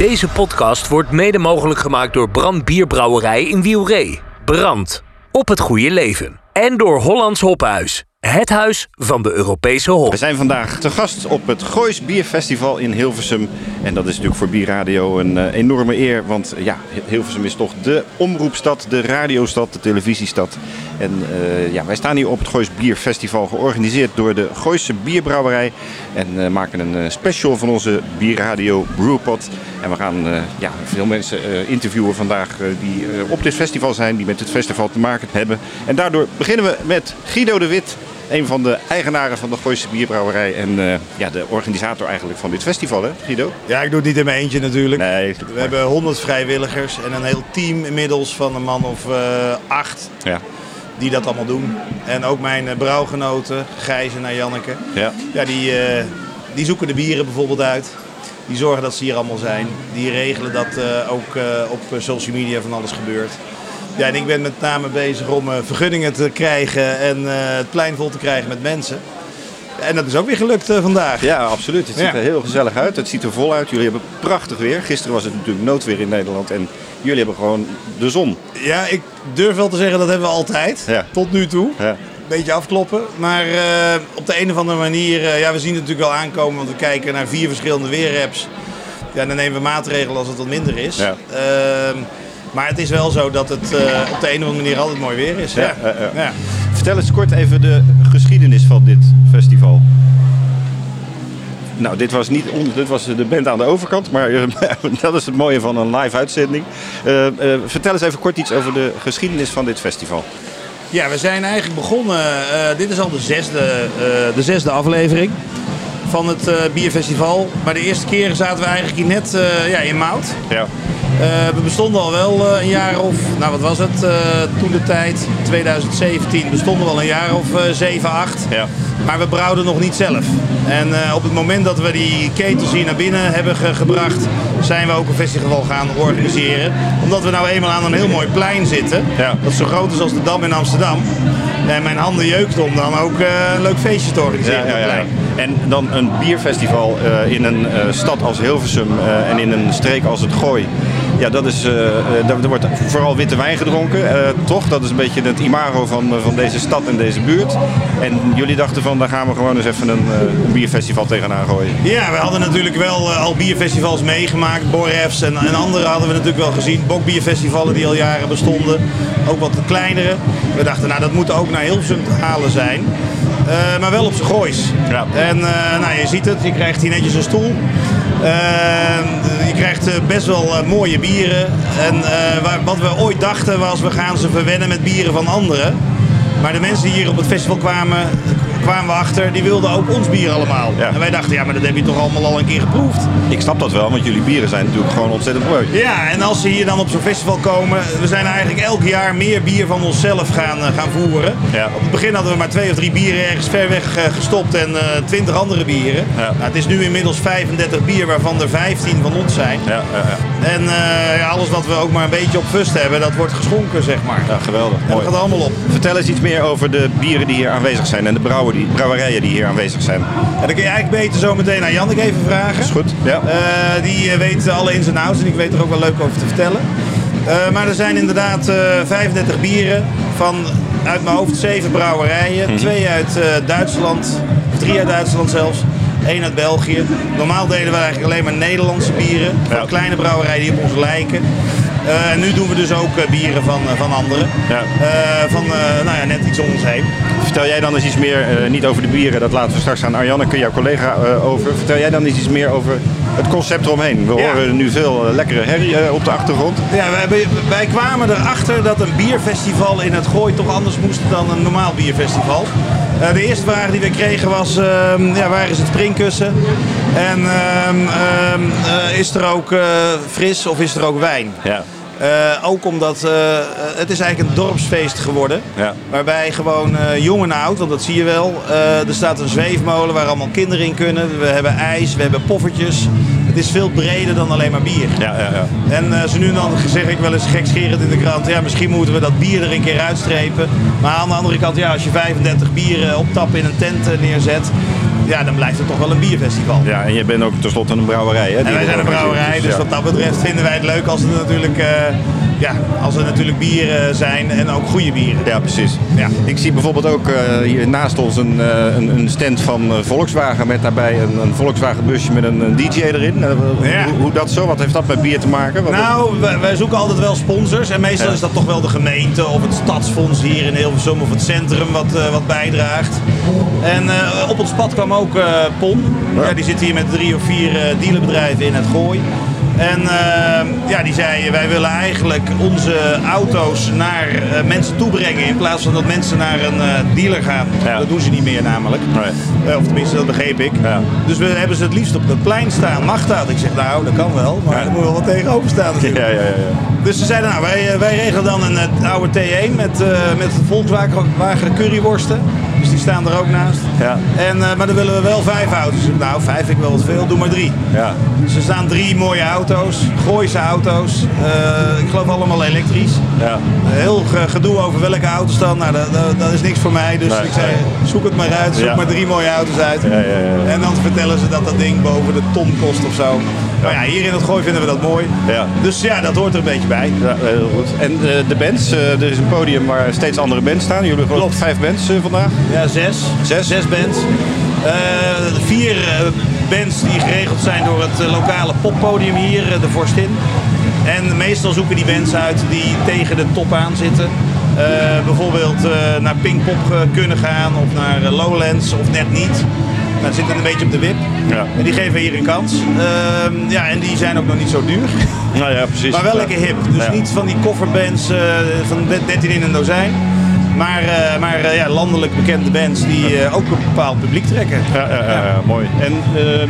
Deze podcast wordt mede mogelijk gemaakt door Brand Bierbrouwerij in Wielree. Brand. Op het goede leven. En door Hollands Hophuis. Het huis van de Europese hop. We zijn vandaag te gast op het Goois Bierfestival in Hilversum. En dat is natuurlijk voor Bierradio een eh, enorme eer. Want ja, Hilversum is toch de omroepstad, de radiostad, de televisiestad. En eh, ja, wij staan hier op het Goois Bierfestival georganiseerd door de Gooise Bierbrouwerij. En eh, maken een eh, special van onze Bierradio Brewpot. En we gaan ja, veel mensen interviewen vandaag die op dit festival zijn, die met het festival te maken hebben. En daardoor beginnen we met Guido de Wit. Een van de eigenaren van de Gooise Bierbrouwerij en ja, de organisator eigenlijk van dit festival, hè Guido? Ja, ik doe het niet in mijn eentje natuurlijk. Nee, We hebben 100 vrijwilligers en een heel team inmiddels van een man of acht Ja, die dat allemaal doen. En ook mijn eh, brouwgenoten, Gijs en Janneke. ja. Ja, die, eh, die zoeken de bieren bijvoorbeeld uit. Die zorgen dat ze hier allemaal zijn. Die regelen dat eh, ook op social media van alles gebeurt. Ja, en ik ben met name bezig om vergunningen te krijgen en het plein vol te krijgen met mensen. En dat is ook weer gelukt vandaag. ja, absoluut. Het ziet Ja. er heel gezellig uit. Het ziet er vol uit. Jullie hebben prachtig weer. Gisteren was het natuurlijk noodweer in Nederland en jullie hebben gewoon de zon. Ja, ik durf wel te zeggen dat hebben we altijd. Ja. Tot nu toe. Ja. Beetje afkloppen. Maar eh, op de een of andere manier, eh, ja, we zien het natuurlijk wel aankomen, want we kijken naar vier verschillende weerapps. Ja, dan nemen we maatregelen als het wat minder is. Ja. Ehm, maar het is wel zo dat het eh, op de een of andere manier altijd mooi weer is. Ja. Vertel eens kort even de geschiedenis van dit festival. Nou, dit was, niet on- dit was de band aan de overkant, maar eh, dat is het mooie van een live uitzending. Eh, eh, vertel eens even kort iets over de geschiedenis van dit festival. Ja, we zijn eigenlijk begonnen. dit is al de zesde, de zesde aflevering van het eh, bierfestival. Maar de eerste keer zaten we eigenlijk hier net eh, ja, in Mout. Ja. Eh, we bestonden al wel een jaar of, nou wat was het, toen de tijd, 2017, bestonden we al een jaar of eh 7, 8. Ja. Maar we brouwden nog niet zelf. En op het moment dat we die ketels hier naar binnen hebben ge- gebracht, zijn we ook een festival gaan organiseren. Omdat we nou eenmaal aan een heel mooi plein zitten, Ja. dat zo groot is als de Dam in Amsterdam. En mijn handen jeukt om dan ook eh, een leuk feestje te organiseren Ja, ja, ja. En dan een bierfestival eh, in een eh, stad als Hilversum en in een streek als het Gooi. Ja, dat is, eh, eh, er wordt vooral witte wijn gedronken, eh, toch? Dat is een beetje het imago van, eh, van deze stad en deze buurt. En jullie dachten van, daar gaan we gewoon eens even een, eh, een bierfestival tegenaan gooien. Ja, we hadden natuurlijk wel eh, al bierfestivals meegemaakt. Borrefs en, en andere hadden we natuurlijk wel gezien. Bokbierfestivalen die al jaren bestonden. Ook wat kleinere. We dachten, nou dat moet ook naar Hilversum te halen zijn. Eh, maar wel op z'n goois. Ja. En eh, nou, je ziet het, je krijgt hier netjes een stoel. Eh, je krijgt eh, best wel eh, mooie bieren. En eh, wat we ooit dachten was, we gaan ze verwennen met bieren van anderen. Maar de mensen die hier op het festival kwamen, kwamen we achter, die wilden ook ons bier allemaal. Ja. En wij dachten, ja, maar dat heb je toch allemaal al een keer geproefd. Ik snap dat wel, want jullie bieren zijn natuurlijk gewoon ontzettend mooi. Ja, en als ze hier dan op zo'n festival komen, we zijn eigenlijk elk jaar meer bier van onszelf gaan, eh, gaan voeren. Ja. Op het begin hadden we maar twee of drie bieren ergens ver weg eh, gestopt en eh, twintig andere bieren. Ja. Nou, het is nu inmiddels 35 bier, waarvan er 15 van ons zijn. Ja, ja, ja. En alles wat we ook maar een beetje op fust hebben, dat wordt geschonken, zeg maar. ja geweldig. En dat Mooi. gaat allemaal op. Vertel eens iets meer over de bieren die hier aanwezig zijn en de brouwer die, brouwerijen die hier aanwezig zijn. En dan kun je eigenlijk beter zo meteen aan Jannik even vragen. Is goed, ja. Eh, die eh, weet alle ins en outs en ik weet er ook wel leuk over te vertellen. Eh, maar er zijn inderdaad eh 35 bieren van uit mijn hoofd zeven brouwerijen. Mhm. Twee uit Duitsland, drie uit Duitsland zelfs. Eén uit België. Normaal deden we eigenlijk alleen maar Nederlandse bieren. Van Ja. kleine brouwerijen die op ons lijken. Eh, en nu doen we dus ook eh, bieren van, eh, van anderen. Ja. Van nou ja, net iets om ons heen. Vertel jij dan eens iets meer, niet over de bieren, dat laten we straks aan Arjanneke, jouw collega, over. Vertel jij dan eens iets meer over het concept eromheen. We Ja. horen nu veel lekkere herrie op de achtergrond. Ja, wij, wij- wij kwamen erachter dat een bierfestival in het Gooi toch anders moest dan een normaal bierfestival. Eh, de eerste vraag die we kregen was, ehm, ja, waar is het springkussen? En ehm, ehm, eh, is er ook eh, fris of is er ook wijn? Ja. Ook omdat het is eigenlijk een dorpsfeest geworden. Ja. Waarbij gewoon jong en oud, want dat zie je wel. er staat een zweefmolen waar allemaal kinderen in kunnen. We hebben ijs, we hebben poffertjes. Het is veel breder dan alleen maar bier. Ja, ja, ja. En eh, zo nu en dan zeg ik wel eens gekscherend in de krant. Ja, misschien moeten we dat bier er een keer uitstrepen. Maar aan de andere kant, ja, als je 35 bieren op tap in een tent eh, neerzet. ja, dan blijft het toch wel een bierfestival. Ja, en je bent ook tenslotte een brouwerij, hè? En wij zijn een brouwerij, dus ja. wat dat betreft vinden wij het leuk als er natuurlijk, eh, ja, als er natuurlijk bieren zijn en ook goede bieren. Ja, precies. Ja. Ik zie bijvoorbeeld ook eh, hier naast ons een, eh, een, een stand van eh, Volkswagen met daarbij een, een Volkswagen busje met een, DJ erin. Ja. hoe, hoe dat zo? Wat heeft dat met bier te maken? Wat- Nou, wij, wij zoeken altijd wel sponsors. En meestal Ja. is dat toch wel de gemeente of het stadsfonds hier in Hilversum of het centrum wat, wat bijdraagt. En op ons pad kwam ook Pon. Ja. Ja, die zit hier met drie of vier dealerbedrijven in het Gooi. En eh, ja, die zei, wij willen eigenlijk onze auto's naar eh, mensen toe brengen in plaats van dat mensen naar een eh, dealer gaan. Ja. Dat doen ze niet meer namelijk. Nee. Eh, of tenminste, dat begreep ik. Ja. Dus we hebben ze het liefst op het plein staan. Mag dat? Ik zeg, nou, dat kan wel, maar Ja. er moet wel wat tegenover staan natuurlijk. Ja, ja, ja. ja. Dus ze zeiden, nou, wij, wij regelen dan een oude T1 met, eh met Volkswagen curryworsten. Staan er ook naast. Ja. En, eh, maar dan willen we wel vijf auto's. Nou, vijf vind ik wel wat veel, doe maar drie. Ja. Dus er staan drie mooie auto's, Gooise auto's. Eh, ik geloof allemaal elektrisch. Ja. Heel ge- gedoe over welke auto's dan. Nou, dat, dat, dat is niks voor mij. Dus Nee, ik zei, zoek het maar uit. Zoek maar drie mooie auto's uit. Ja, ja, ja. En dan vertellen ze dat dat ding boven de ton kost of zo. Maar ja, hier in het gooi vinden we dat mooi. Ja. Dus ja, dat hoort er een beetje bij. Ja, heel goed. En eh, de bands, eh, er is een podium waar steeds andere bands staan. Jullie hebben vijf bands eh, vandaag. Ja, zes. Zes? Zes bands. Vier bands die geregeld zijn door het lokale poppodium hier, de Vorstin. En meestal zoeken die bands uit die tegen de top aan zitten. Bijvoorbeeld naar Pinkpop kunnen gaan of naar Lowlands of net niet. Nou, zitten een beetje op de wip. Ja. En die geven hier een kans. Ehm, ja, en die zijn ook nog niet zo duur. Nou ja, precies. Maar wel lekker hip. Dus Ja. niet van die kofferbands eh, van 13 in een dozijn. Maar, eh, maar eh, ja, landelijk bekende bands die ook een bepaald publiek trekken. Ja, ja, ja, ja, mooi. En ehm,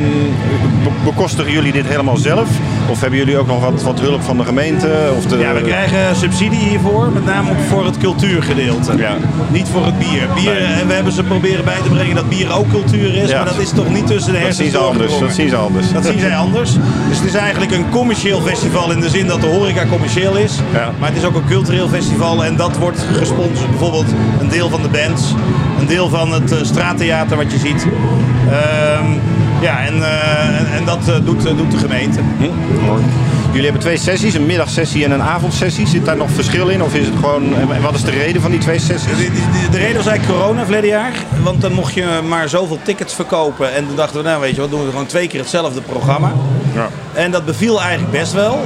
be- bekostigen jullie dit helemaal zelf? Of hebben jullie ook nog wat, wat hulp van de gemeente? Of de... Ja, we krijgen subsidie hiervoor, met name voor het cultuurgedeelte. Ja. Niet voor het bier. bier Nee. en we hebben ze proberen bij te brengen dat bier ook cultuur is, Ja. maar dat is toch niet tussen de Dat hersens anders. doorgedrongen. Dat zien ze anders. Dat zien zij anders. Dus het is eigenlijk een commercieel festival in de zin dat de horeca commercieel is. Ja. Maar het is ook een cultureel festival en dat wordt gesponsord. Bijvoorbeeld een deel van de bands, een deel van het eh, straattheater wat je ziet. Ehm, ja, en, eh, en, en dat eh, doet, eh, doet de gemeente. Hm, mooi. Jullie hebben twee sessies, een middagsessie en een avondsessie. Zit daar nog verschil in? Of is het gewoon... En wat is de reden van die twee sessies? De, de- de reden was eigenlijk corona verleden jaar. Want dan mocht je maar zoveel tickets verkopen. En toen dachten we, nou weet je wat, doen we gewoon twee keer hetzelfde programma. Ja. En dat beviel eigenlijk best wel.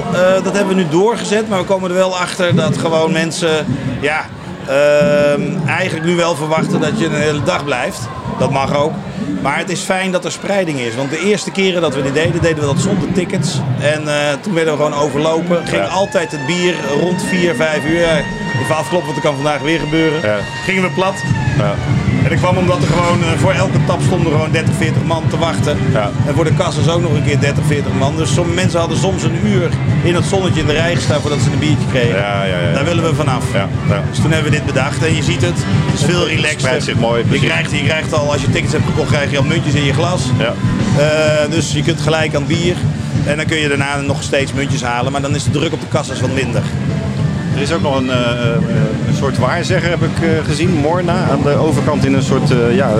Dat hebben we nu doorgezet, maar we komen er wel achter dat gewoon mensen ja, ehm, eigenlijk nu wel verwachten dat je een hele dag blijft. Dat mag ook. Maar het is fijn dat er spreiding is. Want de eerste keren dat we dit deden, deden we dat zonder tickets. En eh, toen werden we gewoon overlopen. Ging Ja. altijd het bier rond 4, 5 uur. Even afkloppen, want dat kan vandaag weer gebeuren. Ja. Gingen we plat. Ja. En dat kwam omdat er gewoon eh, voor elke tap stonden gewoon 30, 40 man te wachten. Ja. En voor de kassas ook nog een keer 30, 40 man. Dus sommige mensen hadden soms een uur in het zonnetje in de rij gestaan voordat ze een biertje kregen. Ja, ja, ja. Daar willen we vanaf. Ja, ja. Dus toen hebben we dit bedacht en je ziet het. Het is veel relaxter. spreidt zich mooi, je, precies. krijgt, je krijgt al, als je tickets hebt gekocht, krijg je al muntjes in je glas. Ja. Eh, dus je kunt gelijk aan bier. En dan kun je daarna nog steeds muntjes halen. Maar dan is de druk op de kassas wat minder. Er is ook nog een, eh, eh, een soort waarzegger, heb ik eh, gezien, Morna. Aan de overkant in een soort, ja,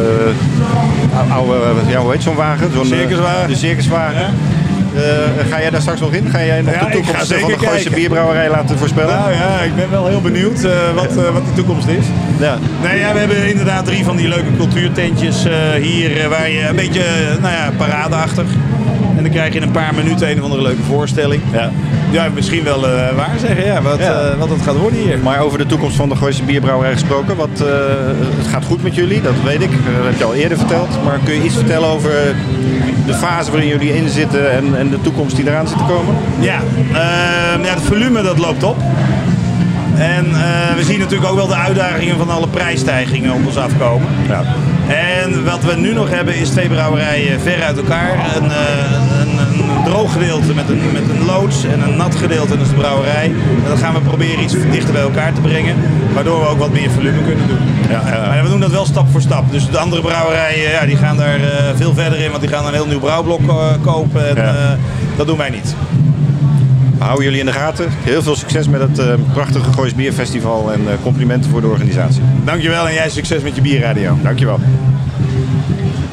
oude, ja, hoe heet zo'n wagen? Zo'n, Circuswagen. De circuswagen. Ga jij daar straks nog in? Ga jij nog Ja, de toekomst van de Gooise bierbrouwerij laten voorspellen? Nou ja, ik ben wel heel benieuwd wat, wat die toekomst is. Ja. Nee, ja, we hebben inderdaad drie van die leuke cultuurtentjes hier waar je een beetje, nou ja, paradeachtig. En dan krijg je in een paar minuten een of andere leuke voorstelling. Ja. Ja, misschien wel eh, waar zeggen, ja, wat, Ja. eh, wat het gaat worden hier. Maar over de toekomst van de Gooise bierbrouwerij gesproken. Wat, eh, het gaat goed met jullie, dat weet ik. Dat heb je al eerder verteld. Maar kun je iets vertellen over de fase waarin jullie in zitten en, en de toekomst die eraan zit te komen? Ja, ehm, ja, het volume dat loopt op. En we zien natuurlijk ook wel de uitdagingen van alle prijsstijgingen op ons afkomen. Ja. En wat we nu nog hebben is twee brouwerijen ver uit elkaar. Een, eh, een, een droog gedeelte met een, met een loods en een nat gedeelte, dat is de brouwerij. En dat gaan we proberen iets dichter bij elkaar te brengen. Waardoor we ook wat meer volume kunnen doen. Ja. Maar we doen dat wel stap voor stap. Dus de andere brouwerijen ja, die gaan daar eh, veel verder in. Want die gaan een heel nieuw brouwblok eh, kopen. En Ja. dat doen wij niet. Houden jullie in de gaten. Heel veel succes met het eh, prachtige Goois Bierfestival en eh, complimenten voor de organisatie. Dankjewel en jij succes met je bierradio. Dankjewel.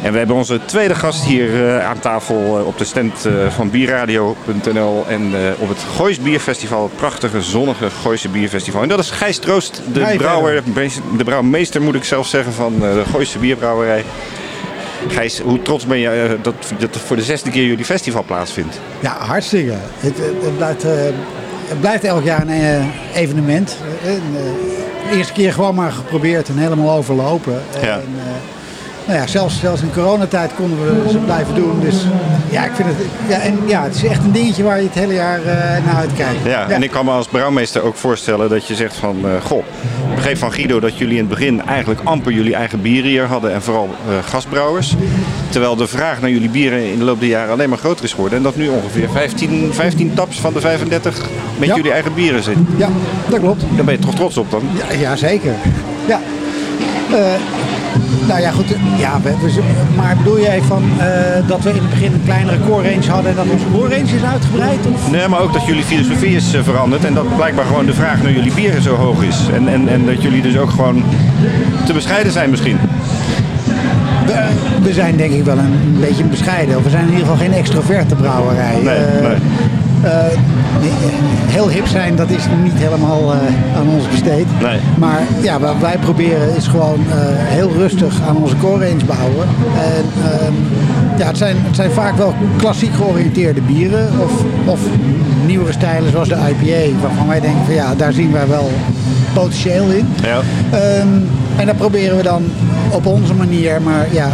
En we hebben onze tweede gast hier eh, aan tafel op de stand eh, van bierradio.nl en op het Goois Bierfestival, het prachtige zonnige Gooise Bierfestival. En dat is Gijs Troost, de Hi, brouwer, de brouwmeester moet ik zelf zeggen van de Gooise Bierbrouwerij. Gijs, hoe trots ben je dat, dat voor de zesde keer jullie festival plaatsvindt? Ja, hartstikke. Het, het, blijft, het blijft elk jaar een evenement. de eerste keer gewoon maar geprobeerd en helemaal overlopen. Ja. En, nou ja, zelfs, zelfs in coronatijd konden we ze blijven doen. Dus ja, ik vind het, ja, en, ja, het is echt een dingetje waar je het hele jaar uh, naar uitkijkt. Ja, en ik kan me als brouwmeester ook voorstellen dat je zegt van... Uh, goh, ik begreep van Guido dat jullie in het begin eigenlijk amper jullie eigen bieren hier hadden. En vooral uh, gastbrouwers. Terwijl de vraag naar jullie bieren in de loop der jaren alleen maar groter is geworden. En dat nu ongeveer 15, 15 taps van de 35 met ja. jullie eigen bieren zit. Ja, dat klopt. Daar ben je toch trots op dan? Ja, ja zeker. Ja. Nou ja, goed. Ja, we, we, maar bedoel jij van uh, dat we in het begin een kleinere core range hadden en dat onze core range is uitgebreid? Of? Nee, maar ook dat jullie filosofie is uh, veranderd en dat blijkbaar gewoon de vraag naar jullie bieren zo hoog is. En, en, en dat jullie dus ook gewoon te bescheiden zijn misschien. We, we zijn denk ik wel een, beetje bescheiden. Of we zijn in ieder geval geen extroverte brouwerij. Nee, uh, nee. Heel hip zijn, dat is niet helemaal uh, aan ons besteed. Nee. Maar ja, wat wij proberen is gewoon heel rustig aan onze core range bouwen. En uh, ja, het zijn, het zijn vaak wel klassiek georiënteerde bieren. Of, of nieuwere stijlen zoals de IPA. Waarvan wij denken van ja, daar zien wij wel potentieel in. Ja. Um, en daar proberen we dan op onze manier maar ja,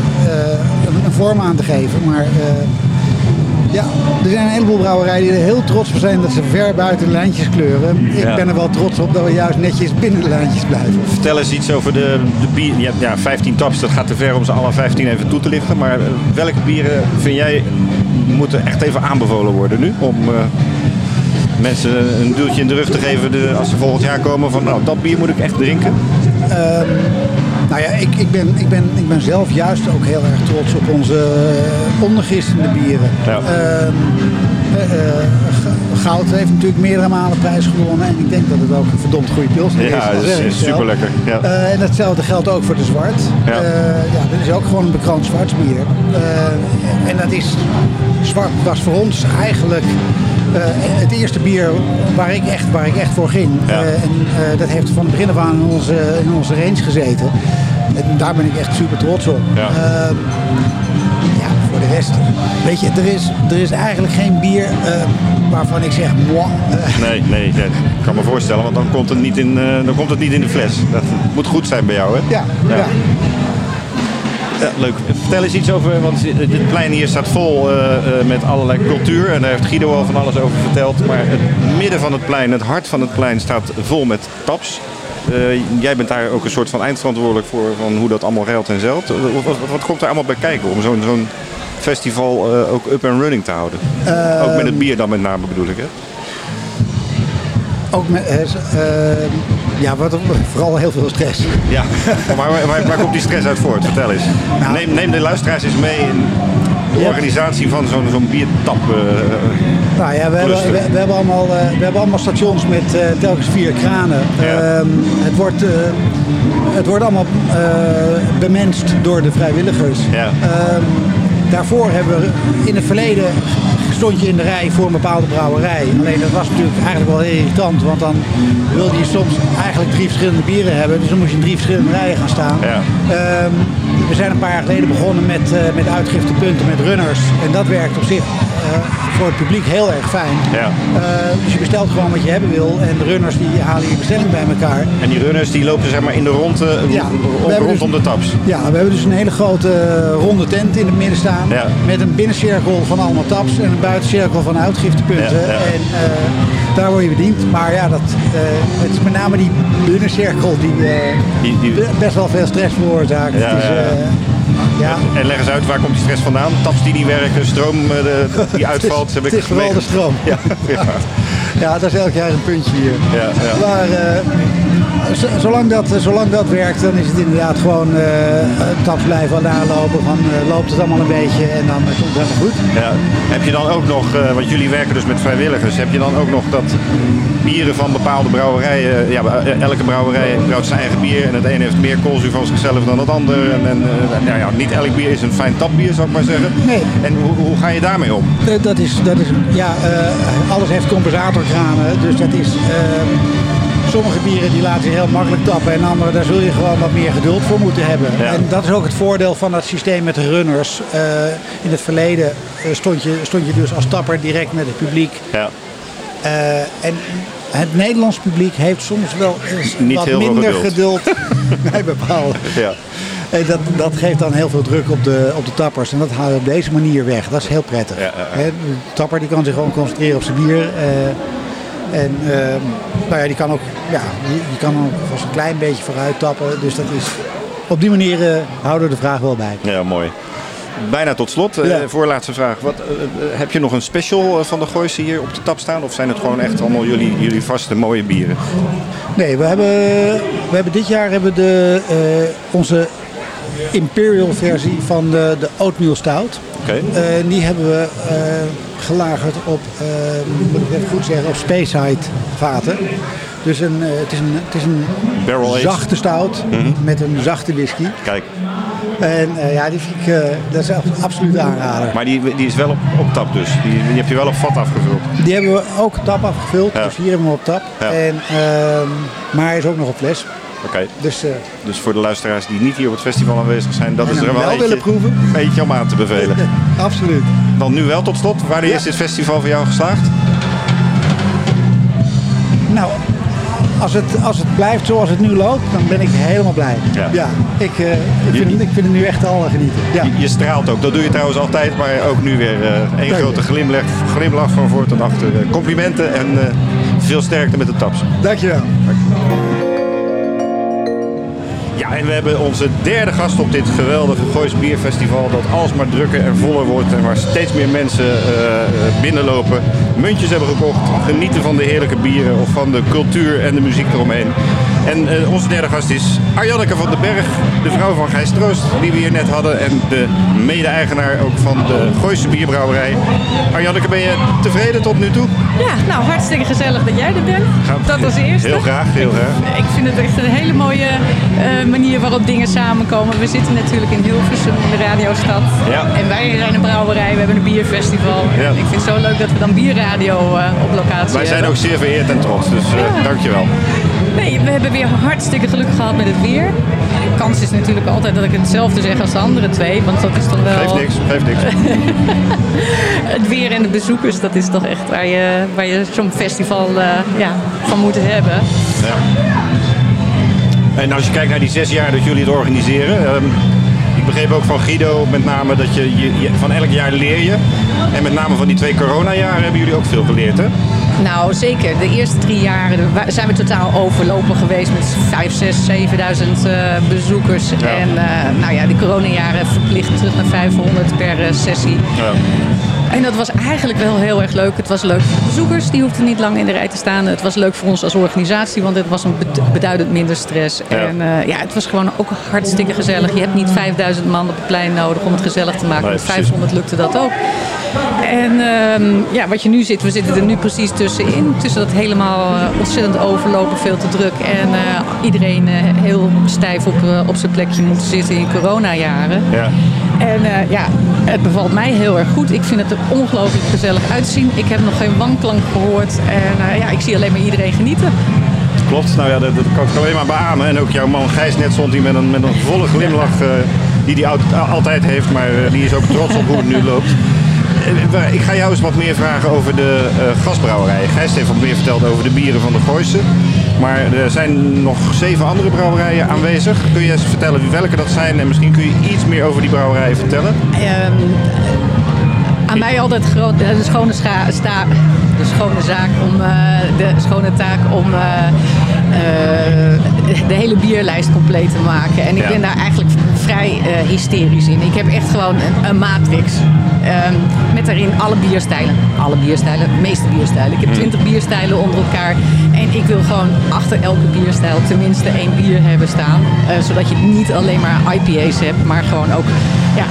een, een vorm aan te geven. Maar ja, er zijn een heleboel brouwerijen die er heel trots op zijn dat ze ver buiten de lijntjes kleuren. Ik Ja. ben er wel trots op dat we juist netjes binnen de lijntjes blijven. Vertel eens iets over de, de bier. Ja, ja, 15 taps, dat gaat te ver om ze alle 15 even toe te lichten. Maar uh, welke bieren vind jij moeten echt even aanbevolen worden nu? Om uh, mensen een duwtje in de rug te geven de, als ze volgend jaar komen van nou, dat bier moet ik echt drinken. Um, nou ja, ik, ik, ben, ik, ben, ik ben zelf juist ook heel erg trots op onze uh, ondergistende bieren. Ja. Uh, uh, Goud heeft natuurlijk meerdere malen prijs gewonnen. En ik denk dat het ook een verdomd goede pilsner is. Ja, dat is, is super lekker. Ja. Uh, en datzelfde geldt ook voor de zwart. Ja. ja, dat is ook gewoon een bekroond zwartsbier. en dat is, zwart was voor ons eigenlijk het eerste bier waar ik echt, waar ik echt voor ging. Ja. Uh, en uh, dat heeft van het begin af aan in onze, in onze range gezeten. En daar ben ik echt super trots op. Ja. Ja, voor de rest, weet je, er is, er is eigenlijk geen bier waarvan ik zeg, moi. Nee, nee, nee, ik kan me voorstellen, want dan komt het niet in, dan komt het niet in de fles. Dat moet goed zijn bij jou, hè? Ja, ja. ja. Ja, leuk. Vertel eens iets over, want dit plein hier staat vol uh, uh, met allerlei cultuur. En daar heeft Guido al van alles over verteld. Maar het midden van het plein, het hart van het plein, staat vol met taps. Uh, jij bent daar ook een soort van eindverantwoordelijk voor van hoe dat allemaal ruilt en zelt. Wat, wat, wat komt er allemaal bij kijken om zo'n zo'n festival ook up and running te houden? ook met het bier dan met name bedoel ik, hè? Ook met, ja, wat, vooral heel veel stress. Ja, maar waar, waar, waar komt die stress uit voort? Vertel eens. Nou, neem, neem de luisteraars eens mee in de ja. organisatie van zo'n zo'n biertap. Uh, nou ja, we hebben, we, we, hebben allemaal, uh, we hebben allemaal stations met uh, telkens vier kranen. Ja. Um, het, wordt, het wordt allemaal bemenst door de vrijwilligers. Ja. Um, daarvoor hebben we in het verleden stond je in de rij voor een bepaalde brouwerij. Alleen dat was natuurlijk eigenlijk wel heel irritant, want dan wilde je soms eigenlijk drie verschillende bieren hebben. Dus dan moest je in drie verschillende rijen gaan staan. Ja. Um, we zijn een paar jaar geleden begonnen met, uh, met uitgiftepunten met runners. En dat werkt op zich voor het publiek heel erg fijn. Ja. Uh, dus je bestelt gewoon wat je hebben wil. En de runners die halen je bestelling bij elkaar. En die runners die lopen zeg maar in de ronde ja, rondom dus, de taps. Ja, we hebben dus een hele grote ronde tent in het midden staan. Ja. Met een binnencirkel van allemaal taps en een buitencirkel van uitgiftepunten. En daar word je bediend. Maar ja, dat, het is met name die binnencirkel die, die, die... best wel veel stress veroorzaakt. Ja, dus, ja. En leg eens uit, waar komt die stress vandaan? Taps die niet werken, stroom de, die uitvalt. het is, het is de stroom. Ja, ja. ja, dat is elk jaar een puntje hier. Ja, ja. Maar uh, z- zolang dat, zolang dat werkt, dan is het inderdaad gewoon uh, taps blijven aan aanlopen. Van, uh, loopt het allemaal een beetje en dan komt het helemaal goed. Ja. Heb je dan ook nog, want jullie werken dus met vrijwilligers, heb je dan ook nog dat bieren van bepaalde brouwerijen, ja, elke brouwerij brouwt zijn eigen bier en het ene heeft meer koolzuur van zichzelf dan het ander. En, en nou ja, niet elk bier is een fijn tapbier, zou ik maar zeggen. Nee. En hoe, hoe ga je daarmee om? dat is, dat is, ja, alles heeft compensatorkranen, dus dat is... Sommige bieren die laten zich heel makkelijk tappen en andere daar zul je gewoon wat meer geduld voor moeten hebben. Ja. En dat is ook het voordeel van dat systeem met de runners. Uh, in het verleden uh, stond, je, stond je dus als tapper direct met het publiek. Ja. Uh, en het Nederlands publiek heeft soms wel eens Niet wat minder geduld bij bepaalde. Ja. En dat, dat geeft dan heel veel druk op de, op de tappers. En dat haal je op deze manier weg. Dat is heel prettig. Ja, ja, ja. De tapper die kan zich gewoon concentreren op zijn bier. En uh, nou ja, die kan ook, ja, je, je kan ook vast een klein beetje vooruit tappen. Dus dat is, op die manier uh, houden we de vraag wel bij. Ja, mooi. Bijna tot slot, Ja. voorlaatste vraag. Wat, uh, heb je nog een special van de Gooise hier op de tap staan? Of zijn het gewoon echt allemaal jullie, jullie vaste mooie bieren? Nee, we hebben, we hebben dit jaar hebben de, uh, onze Imperial versie van de, de Oatmeal Stout. Oké. Okay. die hebben we gelagerd op, moet ik even goed zeggen, op Speyside vaten. Dus een, het is een, het is een Barrel zachte stout mm -hmm. met een zachte whisky. Kijk. En uh, ja, die vind ik, uh, dat is absoluut aanrader. Maar die, die is wel op, op tap dus? Die, die heb je wel op vat afgevuld? Die hebben we ook tap afgevuld, Ja. dus hier hebben we hem op tap. Ja. En, uh, maar hij is ook nog op fles. Oké. Dus, uh, Dus voor de luisteraars die niet hier op het festival aanwezig zijn, dat is er wel, wel eentje, willen proeven. eentje om aan te bevelen. absoluut. Dan nu wel tot slot. Wanneer Ja. is dit festival voor jou geslaagd? Nou, als het, als het blijft zoals het nu loopt, dan ben ik helemaal blij. Ja. ik, uh, ik, vind, Je- ik vind het nu echt al genieten. Ja. Je, je straalt ook. Dat doe je trouwens altijd, maar ook nu weer eh één grote glimlach, glimlach van voor tot achter. Eh, complimenten en eh, veel sterkte met de taps. Dankjewel. Ja, en we hebben onze derde gast op dit geweldige Goois Bierfestival. Dat alsmaar drukker en voller wordt en waar steeds meer mensen eh, binnenlopen. Muntjes hebben gekocht, genieten van de heerlijke bieren of van de cultuur en de muziek eromheen. En eh, onze derde gast is Arjanneke van den Berg, de vrouw van Gijs Troost, die we hier net hadden. En de mede-eigenaar ook van de Gooise Bierbrouwerij. Arjanneke, ben je tevreden tot nu toe? Ja, nou hartstikke gezellig dat jij er bent. Dat als eerste. Heel graag, heel graag. Ik vind het echt een hele mooie eh, manier waarop dingen samenkomen. We zitten natuurlijk in Hilversum in de radiostad. Ja. En wij zijn een brouwerij, we hebben een bierfestival. Ja. Ik vind het zo leuk dat we dan bierradio eh, op locatie Wij zijn hebben. ook zeer vereerd en trots, dus eh, Ja. dankjewel. Nee, we hebben weer hartstikke geluk gehad met het weer. De kans is natuurlijk altijd dat ik hetzelfde zeg als de andere twee. Want dat is toch wel... Geeft niks, geeft niks. Het weer en de bezoekers, dat is toch echt waar je, waar je zo'n festival eh, ja, van moet hebben. Ja. En als je kijkt naar die zes jaar dat jullie het organiseren. ehm, ik begreep ook van Guido met name dat je, je, je- van elk jaar leer je. En met name van die twee coronajaren hebben jullie ook veel geleerd hè? Nou, zeker. De eerste drie jaren wa- zijn we totaal overlopen geweest met 5, 6, 7000 eh, bezoekers. Ja. En eh, nou ja, de coronajaren verplicht terug naar 500 per eh, sessie. Ja. En dat was eigenlijk wel heel erg leuk. Het was leuk voor de bezoekers, die hoefden niet lang in de rij te staan. Het was leuk voor ons als organisatie, want het was een bed- beduidend minder stress. Ja. En eh, ja, het was gewoon ook hartstikke gezellig. Je hebt niet 5000 man op het plein nodig om het gezellig te maken. Nee, Met precies. 500 lukte dat ook. En ehm, ja, wat je nu ziet, we zitten er nu precies tussenin. Tussen dat helemaal eh, ontzettend overlopen, veel te druk. En eh, iedereen heel stijf op, op zijn plekje moet zitten in coronajaren. Ja. En ja, het bevalt mij heel erg goed. Ik vind het er ongelooflijk gezellig uitzien. Ik heb nog geen wanklank gehoord. En eh, ja, ik zie alleen maar iedereen genieten. Klopt, nou ja, dat, dat kan ik alleen maar beamen. En ook jouw man Gijs net stond hier met een, met een volle glimlach eh, die hij al- altijd heeft. Maar eh, die is ook trots op hoe het nu loopt. Ik ga jou eens wat meer vragen over de eh gasbrouwerij. Gijs heeft wat meer verteld over de bieren van de Gooise. Maar er zijn nog zeven andere brouwerijen aanwezig. Kun je eens vertellen welke dat zijn? En misschien kun je iets meer over die brouwerijen vertellen? Ehm, aan mij altijd groot, de schone, scha- sta, de schone zaak om, eh, de schone taak om eh, de hele bierlijst compleet te maken. En ik Ja. ben daar eigenlijk vrij eh, hysterisch in. Ik heb echt gewoon een, een matrix. ehm, met daarin alle bierstijlen. Alle bierstijlen, de meeste bierstijlen. Ik heb twintig bierstijlen onder elkaar. En ik wil gewoon achter elke bierstijl tenminste één bier hebben staan. Eh, zodat je niet alleen maar IPA's hebt, maar gewoon ook ja,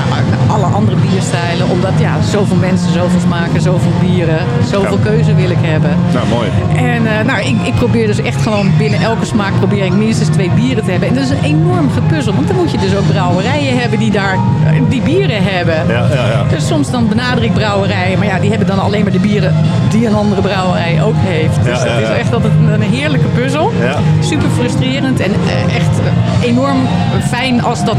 alle andere bierstijlen. Omdat ja, zoveel mensen, zoveel smaken, zoveel bieren, zoveel Ja. keuze wil ik hebben. Nou, mooi. En eh, nou, ik, ik probeer dus echt gewoon binnen elke smaak probeer ik minstens twee bieren te hebben. En dat is een enorm gepuzzel. Want dan moet je dus ook brouwerijen hebben die daar eh, die bieren hebben. Ja, ja, ja. Dus soms dan benader ik brouwerijen. Maar ja, die hebben dan alleen maar de bieren die een andere brouwerij ook heeft. Dus dat is echt altijd een, een heerlijke puzzel. Ja. Super frustrerend en eh, echt enorm fijn als dat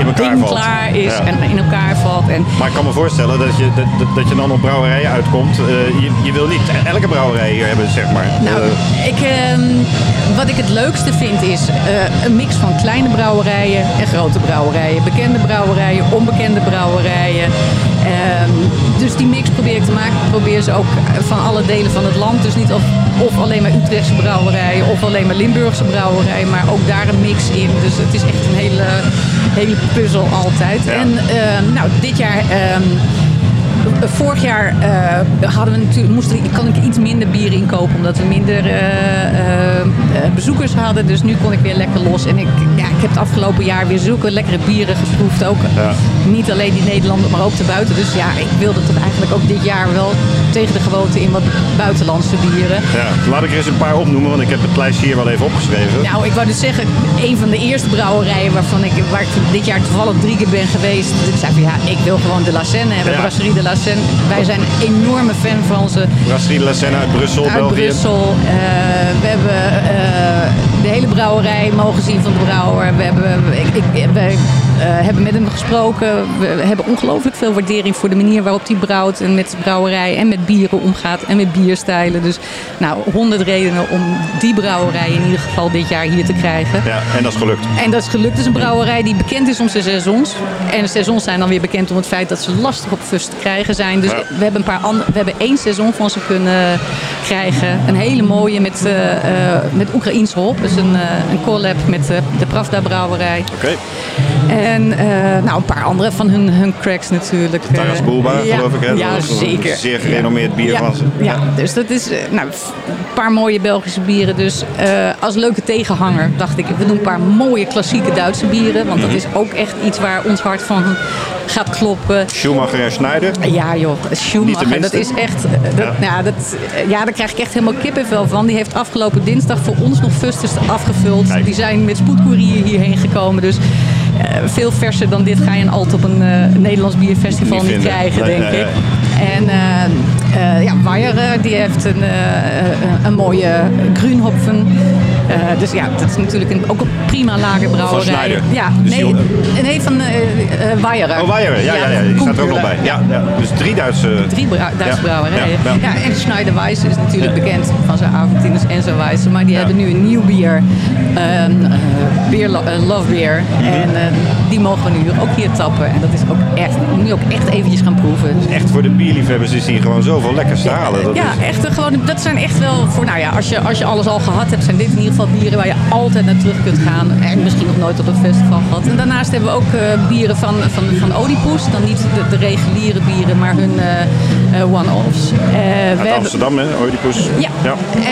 In elkaar ding valt. klaar is Ja. en in elkaar valt. En Maar ik kan me voorstellen dat je, dat, dat- dat je dan op brouwerijen uitkomt. Eh, je, je wil niet elke brouwerij hier hebben, zeg maar. Nou, Eh, ik, ehm, wat ik het leukste vind is eh, een mix van kleine brouwerijen en grote brouwerijen. Bekende brouwerijen, onbekende brouwerijen. Ehm, dus die mix probeer ik te maken. Ik probeer ze ook van alle delen van het land. Dus niet of, of alleen maar Utrechtse brouwerijen of alleen maar Limburgse brouwerijen. Maar ook daar een mix in. Dus het is echt een hele, hele puzzel altijd. Ja. En ehm, nou, dit jaar... ehm, Vorig jaar eh, hadden we natuurlijk, moesten, we- kon ik iets minder bier inkopen omdat we minder eh, eh, bezoekers hadden. Dus nu kon ik weer lekker los. En ik, ja, ik heb het afgelopen jaar weer zulke lekkere bieren geproefd. Ook Ja. Niet alleen die Nederlander, maar ook de buiten. Dus ja, ik wilde toch eigenlijk ook dit jaar wel tegen de gewoonte in wat buitenlandse bieren. ja. Laat ik er eens een paar opnoemen, want ik heb het lijstje hier wel even opgeschreven. Nou, ik wou dus zeggen, een van de eerste brouwerijen waarvan ik, waar ik dit jaar toevallig drie keer ben geweest. Ik zei van ja, ik wil gewoon de La Seine hebben, Ja. Brasserie de La Seine. Wij zijn een enorme fan van ze. Brasserie de la Seine uit Brussel, uit België. Brussel. Eh, we hebben eh, de hele brouwerij mogen zien van de brouwer. We hebben, ik, ik, wij hebben met hem gesproken. We hebben ongelooflijk veel waardering voor de manier waarop hij brouwt. En met de brouwerij en met bieren omgaat. En met bierstijlen. Dus nou, honderd redenen om die brouwerij in ieder geval dit jaar hier te krijgen. Ja, en dat is gelukt. En dat is gelukt. Het is een brouwerij die bekend is om zijn saisons. En de saisons zijn dan weer bekend om het feit dat ze lastig op fus te krijgen zijn. Dus Ja. we hebben een paar andere, we hebben één seizoen van ze kunnen krijgen. Een hele mooie met, eh eh, met Oekraïens hop. Dus een, eh, een collab met eh, de Pravda brouwerij. Oké. En eh, nou, een paar andere van hun, hun cracks natuurlijk. Taras Eh, Bulba, ja, geloof ik. Hè? Ja, Dat is een zeker. Zeer gerenommeerd bier van ze. Ja, dus dat is eh, nou, een paar mooie Belgische bieren. Dus als leuke tegenhanger dacht ik, we doen een paar mooie klassieke Duitse bieren. Want Mhm. dat is ook echt iets waar ons hart van gaat kloppen. Schumacher en Schneider. Ja joh, Schumacher, dat is echt... Dat, ja. dat, ja, daar krijg ik echt helemaal kippenvel van. Die heeft afgelopen dinsdag voor ons nog fustus afgevuld. Kijk. Die zijn met spoedcourier hierheen gekomen. Dus veel verser dan dit ga je een alt op een eh, Nederlands bierfestival Niet krijgen, denk ik. En eh, eh, ja, Weijer, eh, die heeft een, eh, eh, een mooie Grünhopfen. Eh, dus ja, dat is natuurlijk een, ook een prima lagerbrouwerij. Van Schneider. Ja, Dus nee, die- nee, van Weijer. Oh, Weijer. Ja, ja, ja, die staat er ook nog bij. Ja, ja. Dus drie Duitse... Drie Duitse Ja, brouwerijen. ja, en Schneider Weiss is natuurlijk bekend van zijn Aventines en zijn Weiss. Maar die hebben nu een nieuw bier. Beer, eh, Love Beer. Mhm. En die mogen we nu ook hier tappen. En dat is ook echt, moet je ook echt eventjes gaan proeven. Echt voor de bierliefhebbers is hier gewoon zoveel lekkers te halen. Dat ja, is- echt gewoon, dat zijn echt wel voor, nou ja, als je, als je alles al gehad hebt, zijn dit in ieder geval bieren waar je altijd naar terug kunt gaan. En misschien nog nooit op een festival gehad. En daarnaast hebben we ook eh, bieren van, van, van Oedipus. Dan niet de, de reguliere bieren, maar hun eh, eh, one-offs. We Uit hebben- Amsterdam, hè, Oedipus. ja.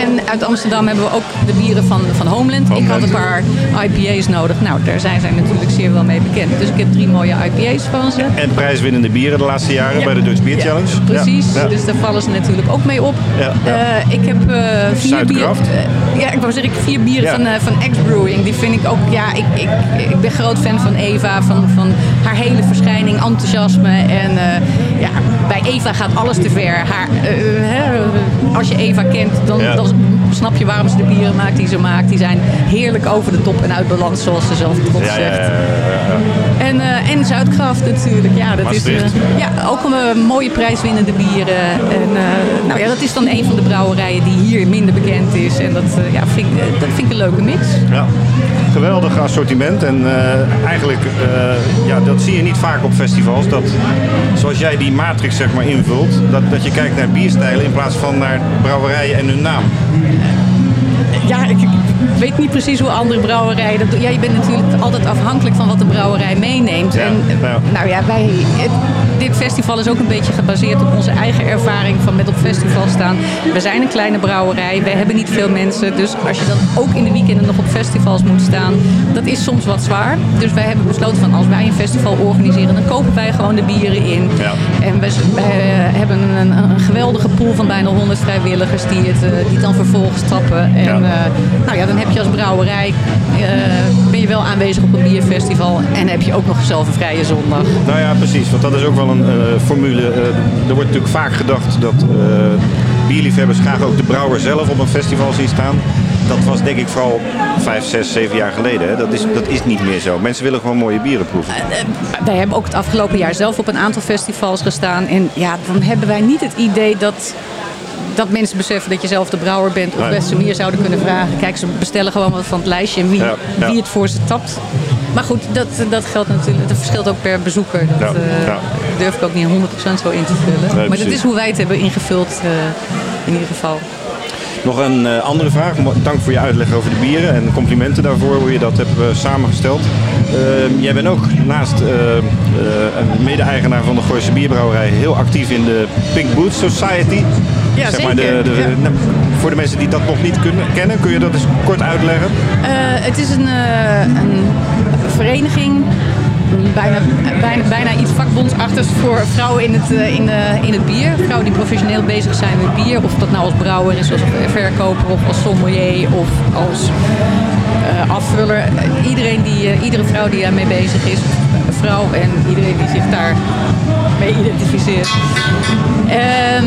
en uit Amsterdam hebben we ook de bieren van, van Homeland. Ik had een paar IPA's nodig. Nou, daar zijn zij natuurlijk zeer wel mee bekend. Dus ik heb drie mooie IPA's van ze. En prijswinnende bieren de laatste jaren Ja. bij de Dutch Beer Ja, Challenge. Precies, Ja. Ja. dus daar vallen ze natuurlijk ook mee op. Ja, ja. Ik heb vier bieren. ja, ik wou zeggen, vier bieren Ja. van, eh, van X-Brewing. Die vind ik ook, ja, ik, ik, ik ben groot fan van Eva, van, van haar hele verschijning, enthousiasme. En eh, ja, bij Eva gaat alles te ver. Haar, eh, hè, als je Eva kent, dan, dan snap je waarom ze de bieren maakt die ze maakt. Die zijn heerlijk over de top en uit balans, zoals ze zelf trots Ja, ja, zegt. ja, ja. En, en Zuidkraft natuurlijk. Ja, dat is eh, ja, ook een eh, mooie prijswinnende bieren. En, nou ja, dat is dan een van de brouwerijen die hier minder bekend is. En dat, ja, vind, ik- dat vind ik een leuke mix. Ja. Geweldig assortiment en eigenlijk, ja, dat zie je niet vaak op festivals. Dat, zoals jij die matrix zeg maar invult, dat, dat je kijkt naar bierstijlen in plaats van naar brouwerijen en hun naam. Ja, ik, weet niet precies hoe andere brouwerijen dat doen. Ja, je bent natuurlijk altijd afhankelijk van wat de brouwerij meeneemt. Ja, en ja. nou ja, wij, het- dit festival is ook een beetje gebaseerd op onze eigen ervaring van met op festival staan. We zijn een kleine brouwerij, we hebben niet veel mensen. Dus als je dan ook in de weekenden nog op festivals moet staan, dat is soms wat zwaar. Dus wij hebben besloten van als wij een festival organiseren, dan kopen wij gewoon de bieren in. Ja. En wij, eh, hebben een, een geweldige pool van bijna 100 vrijwilligers die het, eh, die dan vervolgens tappen. En Ja. eh, nou ja, dan heb je als brouwerij, ben je wel aanwezig op een bierfestival en heb je ook nog zelf een vrije zondag. Nou ja, precies. Want dat is ook wel een formule. Eh, er wordt natuurlijk vaak gedacht dat eh, bierliefhebbers graag ook de brouwer zelf op een festival zien staan. Dat was denk ik vooral vijf, zes, zeven jaar geleden. Hè. Dat, is, dat is niet meer zo. Mensen willen gewoon mooie bieren proeven. Wij hebben ook het afgelopen jaar zelf op een aantal festivals gestaan. En ja, dan hebben wij niet het idee dat, dat mensen beseffen dat je zelf de brouwer bent. Of best ze meer zouden kunnen vragen. Kijk, ze bestellen gewoon wat van het lijstje en wie, Ja, ja. wie het voor ze tapt. Maar goed, dat, dat geldt natuurlijk. Dat verschilt ook per bezoeker. Dat Ja, durf ik ook niet 100% zo in te vullen. maar dat is hoe wij het hebben ingevuld eh, in ieder geval. Nog een eh, andere vraag. Dank voor je uitleg over de bieren en complimenten daarvoor hoe je dat hebt eh, samengesteld. Eh, jij bent ook naast eh, eh, een mede-eigenaar van de Gooise Bierbrouwerij heel actief in de Pink Boots Society. Ja, zeg maar de, zeker. de, Ja. nou, voor de mensen die dat nog niet kunnen, kennen, kun je dat eens kort uitleggen? Eh, het is een, eh, een vereniging, bijna, bijna, bijna iets vakbondsachtigs voor vrouwen in het, eh, in, de, in het bier. Vrouwen die professioneel bezig zijn met bier. Of dat nou als brouwer is, als verkoper of als sommelier of als eh, afvuller. Eh, iedereen die, eh, iedere vrouw die daarmee bezig is, vrouw en iedereen die zich daar mee identificeert. Ehm,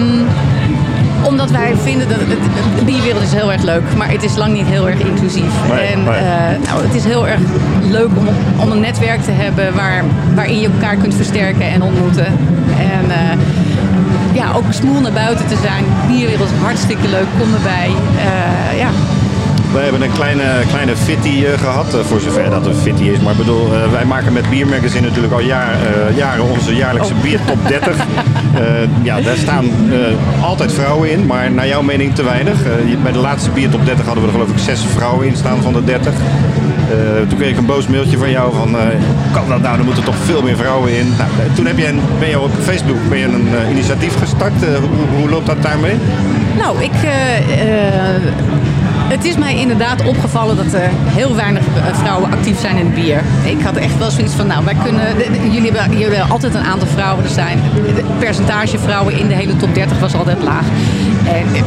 omdat wij vinden dat het, de bierwereld is heel erg leuk, maar het is lang niet heel erg inclusief. Nee, en nee. eh, nou, het is heel erg leuk om, om een netwerk te hebben waar, waarin je elkaar kunt versterken en ontmoeten. En eh, ja, ook smoel naar buiten te zijn. De bierwereld is hartstikke leuk, kom erbij. Eh, ja. Wij hebben een kleine, kleine fitty eh, gehad, eh, voor zover dat een fitty is. Maar ik bedoel, eh, wij maken met Biermagazine natuurlijk al jaar, jaren onze jaarlijkse biertop 30. Eh, ja, daar staan altijd vrouwen in, maar naar jouw mening te weinig. Bij de laatste biertop 30 hadden we er geloof ik zes vrouwen in staan van de 30. Eh, toen kreeg ik een boos mailtje van jou van, eh, kan dat nou, er moeten toch veel meer vrouwen in. Nou, toen heb je een, ben je op Facebook ben je een initiatief gestart. Hoe, hoe loopt dat daarmee? Nou, ik, het is mij inderdaad opgevallen dat er heel weinig eh, vrouwen actief zijn in het bier. Ik had echt wel zoiets van, nou, wij kunnen. jullie, hebben, altijd een aantal vrouwen er zijn. Het percentage vrouwen in de hele top 30 was altijd laag. En, eh,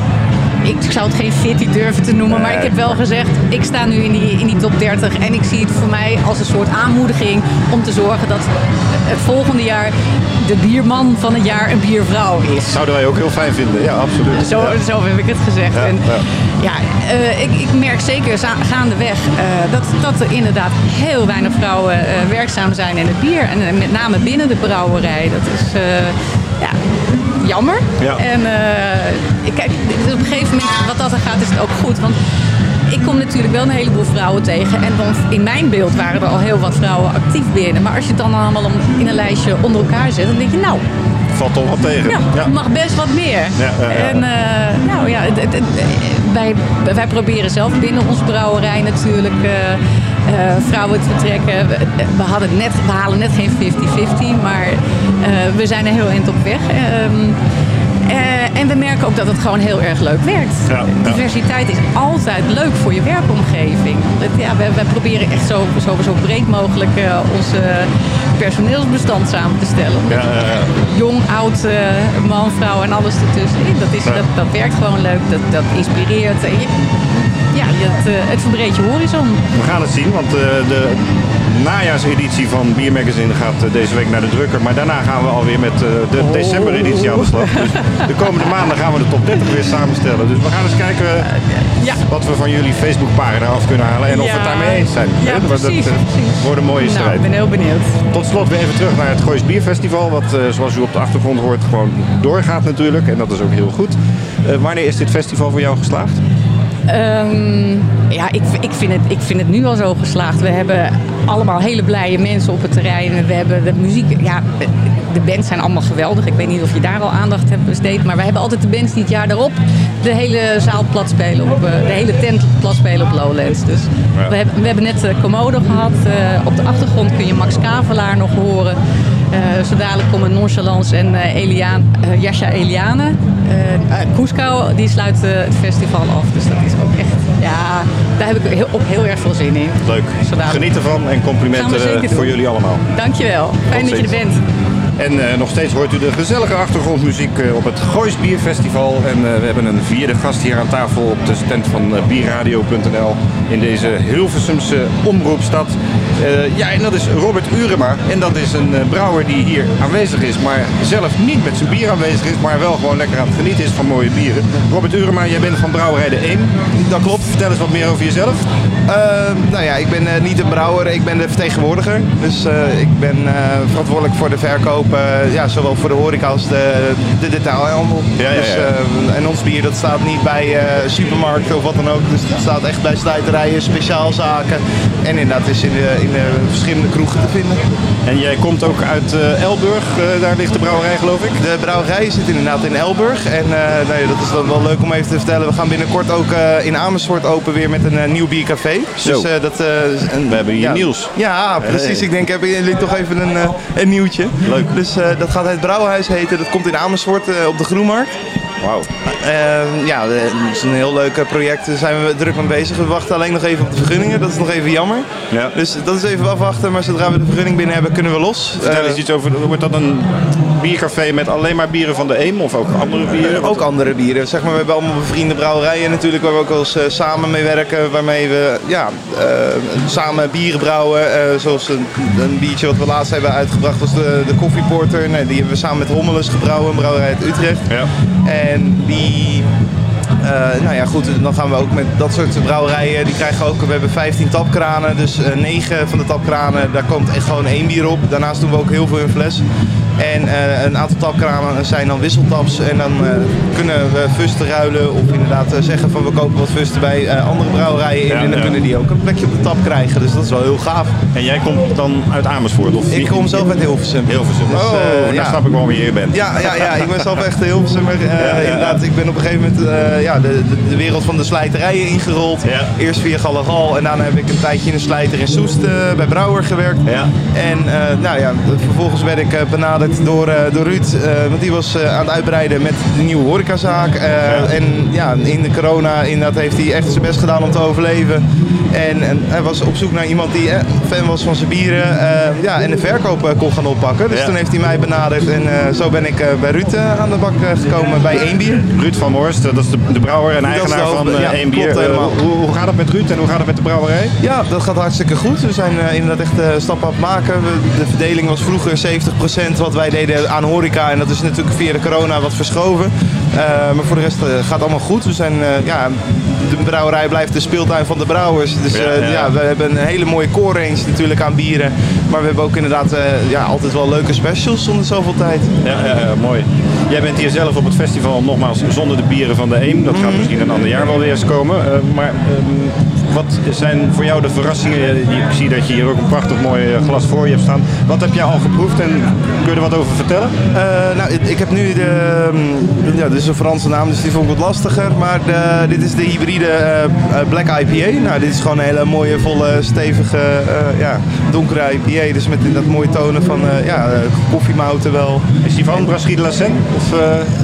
ik zou het geen fitty durven te noemen, maar ik heb wel gezegd, ik sta nu in die, in die top 30 en ik zie het voor mij als een soort aanmoediging om te zorgen dat het volgende jaar de bierman van het jaar een biervrouw is. Zouden wij ook heel fijn vinden, ja absoluut. Zo, Ja. zo heb ik het gezegd. Ja, en, ja. ja, eh, ik, ik merk zeker gaandeweg eh, dat, dat er inderdaad heel weinig vrouwen eh, werkzaam zijn in het bier. En met name binnen de brouwerij. Dat is ja, jammer. Ja. En ik- kijk, op een gegeven moment, wat dat er gaat, is het ook goed. Want ik kom natuurlijk wel een heleboel vrouwen tegen. En dan in mijn beeld waren er al heel wat vrouwen actief binnen. Maar als je het dan allemaal in een lijstje onder elkaar zet, dan denk je, nou, Valt toch wat tegen. ja, Ja. mag best wat meer. Ja. En eh, nou ja, het- het- het- wij, wij proberen zelf binnen onze brouwerij natuurlijk eh, eh, vrouwen te betrekken. We, we, hadden net, we halen net geen 50-50, maar we zijn er heel eind op weg. Ehm, eh, en we merken ook dat het gewoon heel erg leuk werkt. Ja, ja. Diversiteit is altijd leuk voor je werkomgeving. Ja, wij, wij proberen echt zo, zo, zo breed mogelijk eh, onze personeelsbestand samen te stellen. Ja. Jong, oud, eh, man, vrouw en alles ertussenin. Dat, is, dat, dat werkt gewoon leuk, dat, dat inspireert. Ja, het, het verbreedt je horizon. We gaan het zien, want de najaarseditie van Bier Magazine gaat eh, deze week naar de drukker. Maar daarna gaan we alweer met eh, de Oh. decembereditie aan de slag. Dus de komende maanden gaan we de top 30 weer samenstellen. Dus we gaan eens kijken Ja. wat we van jullie Facebookpagina af kunnen halen en of we het daarmee eens zijn. Ja, want dat precies, eh, precies. wordt een mooie Nou, strijd. ik ben heel benieuwd. Tot slot weer even terug naar het Goois Bierfestival. Wat eh, zoals u op de achtergrond hoort gewoon doorgaat natuurlijk. En dat is ook heel goed. Eh, wanneer is dit festival voor jou geslaagd? Ehm, ja, ik, ik, vind het, ik vind het nu al zo geslaagd. We hebben allemaal hele blije mensen op het terrein. We hebben de muziek. Ja, de bands zijn allemaal geweldig. Ik weet niet of je daar al aandacht hebt besteed. Maar we hebben altijd de bands die het jaar daarop de hele zaal plat spelen. Op, eh, de hele tent plat spelen op Lowlands. Dus we, hebben, we hebben net uh, Komodo gehad. Uh, op de achtergrond kun je Max Kavelaar nog horen. Uh, zo dadelijk komen Nonchalance en uh, Eliaan, uh, Jascha Eliane. Cusco, die sluit het festival af. Dus dat is ook echt, ja, daar heb ik heel, op heel erg veel zin in. Leuk. Geniet ervan en complimenten voor jullie allemaal. Dankjewel. Fijn dat je er bent. En uh, nog steeds hoort u de gezellige achtergrondmuziek uh, op het Goois Bierfestival. En uh, we hebben een vierde gast hier aan tafel op de stand van bierradio.nl in deze Hilversumse omroepstad. Ja, en dat is Robert Urema. En dat is een brouwer die hier aanwezig is, maar zelf niet met zijn bier aanwezig is, maar wel gewoon lekker aan het genieten is van mooie bieren. Robert Urema, jij bent van Brouwerij de Eem. Dat klopt. Vertel eens wat meer over jezelf. Nou ja, ik ben niet een brouwer, ik ben de vertegenwoordiger. Dus ik ben verantwoordelijk voor de verkoop ja, zowel voor de horeca als de, de detailhandel. Ja, ja, dus, en ons bier dat staat niet bij supermarkten of wat dan ook. Dus het staat echt bij slijterijen, speciaalzaken. En inderdaad is in de, in de verschillende kroegen te vinden. En jij komt ook uit Elburg, daar ligt de brouwerij geloof ik? De brouwerij zit inderdaad in Elburg. En nee, dat is dan wel leuk om even te vertellen. We gaan binnenkort ook in Amersfoort open weer met een nieuw biercafé. Zo. Dus, dat, en we hebben hier ja, nieuws. Ja, precies. Ik denk, hebben jullie toch even een, een nieuwtje. Leuk. Dus dat gaat het Brouwhuis heten. Dat komt in Amersfoort op de Groenmarkt. Wauw. Uh, ja, dat is een heel leuk project. Daar zijn we druk mee bezig. We wachten alleen nog even op de vergunningen. Dat is nog even jammer. Ja. Dus dat is even afwachten. Maar zodra we de vergunning binnen hebben, kunnen we los. Vertel eens iets over, wordt dat een biercafé met alleen maar bieren van de Eem of ook andere bieren? ook andere bieren. Zeg maar, we hebben allemaal bevriende brouwerijen natuurlijk waar we ook wel eens samen mee werken. Waarmee we ja, uh, samen bieren brouwen. Uh, zoals een, een, biertje wat we laatst hebben uitgebracht was de, de koffieporter. Nee, die hebben we samen met Hommelus gebrouwen, een brouwerij uit Utrecht. Ja. En die uh, nou ja, goed, dan gaan we ook met dat soort brouwerijen. Die krijgen ook, we hebben 15 tapkranen. Dus uh, 9 van de tapkranen, daar komt echt gewoon één bier op. Daarnaast doen we ook heel veel in fles. En uh, een aantal tapkranen zijn dan wisseltaps. En dan kunnen we fusten ruilen. Of inderdaad zeggen van we kopen wat fusten bij andere brouwerijen in. Ja, en dan ja. kunnen die ook een plekje op de tap krijgen. Dus dat is wel heel gaaf. En jij komt dan uit Amersfoort? Of ik kom zelf uit Hilversum. Hilversum. Dus, oh, daar ja. snap ik waarom je hier bent. Ja, ja, ja, ik ben zelf echt Hilversummer. inderdaad, ik ben op een gegeven moment ja, de, de, de, wereld van de slijterijen ingerold. Eerst via Gallegal en daarna heb ik een tijdje in een slijter in Soest bij Brouwer gewerkt. En nou ja, vervolgens werd ik uh, benaderd door, door Ruud, want die was aan het uitbreiden met de nieuwe horecazaak. En ja, in de corona inderdaad heeft hij echt zijn best gedaan om te overleven. En, en hij was op zoek naar iemand die fan was van zijn bieren ja, en de verkoop kon gaan oppakken. Dus toen heeft hij mij benaderd en zo ben ik bij Ruud aan de bak gekomen bij één bier. Ruud van Morst, dat is de, de brouwer en eigenaar van ja, één bier. Hoe, hoe, gaat het met Ruud en hoe gaat het met de brouwerij? Ja, dat gaat hartstikke goed. We zijn inderdaad echt stappen aan het maken. We, de verdeling was vroeger 70% wat wij deden aan horeca. En dat is natuurlijk via de corona wat verschoven. maar voor de rest gaat het allemaal goed. We zijn, ja, de brouwerij blijft de speeltuin van de brouwers. Dus ja, ja. ja, we hebben een hele mooie core range natuurlijk aan bieren. Maar we hebben ook inderdaad ja, altijd wel leuke specials zonder zoveel tijd. Ja, mooi. Jij bent hier zelf op het festival nogmaals zonder de bieren van de Eem. Dat gaat misschien een ander jaar wel weer eens komen. Maar um, wat zijn voor jou de verrassingen? Ik zie dat je hier ook een prachtig mooi glas voor je hebt staan. Wat heb jij al geproefd en kun je er wat over vertellen? Uh, nou, ik heb nu de, ja, dit is een Franse naam, dus die vond ik wat lastiger. Maar dit is de hybride uh, Black IPA. Nou, dit is gewoon een hele mooie, volle, stevige, ja, donkere IPA. Dus met dat mooie tonen van ja, koffiemouten wel. Is die van Brasserie de la Seine? Of,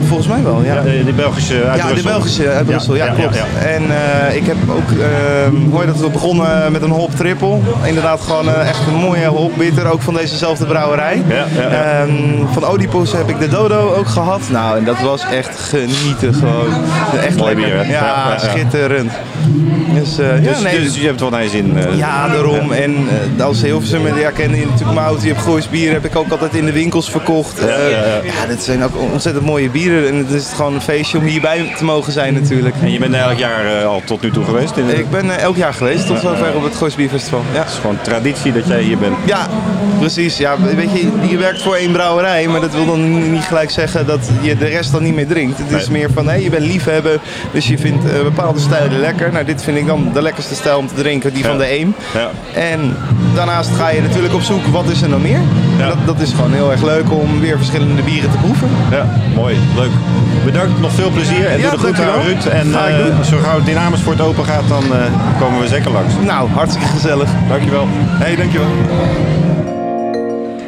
Volgens mij wel, ja. ja de, de Belgische uit Ja, Brussel. de Belgische uit Brussel, ja, ja, klopt. ja, ja. En uh, ik heb ook, uh, hoor je dat we begonnen met een hop triple. Inderdaad gewoon uh, echt een mooie hop bitter, ook van dezezelfde brouwerij. Ja, ja, ja. Um, van Oedipus heb ik de Dodo ook gehad. Nou, en dat was echt genieten gewoon. Echt Mooi lekker. bier, ja, Ja, ja, ja. schitterend. Dus, uh, Dus, ja, nee, dus je hebt wat naar je zin. eh. ja, daarom. En uh, als heel Hilversum. En ja, ken je natuurlijk mijn auto. Je hebt Goois bier, heb ik ook altijd in de winkels verkocht. Ja, Eh, ja, ja. ja, dit zijn ook ontzettend mooie bieren. En het is gewoon een feestje om hierbij te mogen zijn natuurlijk. En je bent elk jaar eh, al tot nu toe geweest? In, Ik ben eh, elk jaar geweest, tot zover op het Goois Bierfestival. Ja. Het is gewoon traditie dat jij hier bent. Ja, precies. Ja, weet je, je werkt voor één brouwerij, maar dat wil dan niet gelijk zeggen dat je de rest dan niet meer drinkt. Het is Nee. meer van, hé, je bent liefhebber, dus je vindt eh, bepaalde stijlen lekker. Nou, dit vind ik dan de lekkerste stijl om te drinken, die van de Eem. Ja. En daarnaast ga je natuurlijk op zoek, wat is er nog meer? Ja. Dat, dat is gewoon heel erg leuk om weer verschillende bieren te proeven. Ja, mooi. Leuk. Bedankt. Nog veel plezier. En Ja, doe de groeten aan. Ruud. En eh, doen. zo gauw Dynamis voor het open gaat, dan eh, komen we zeker langs. Nou, hartstikke gezellig. Dankjewel. Hé, dankjewel.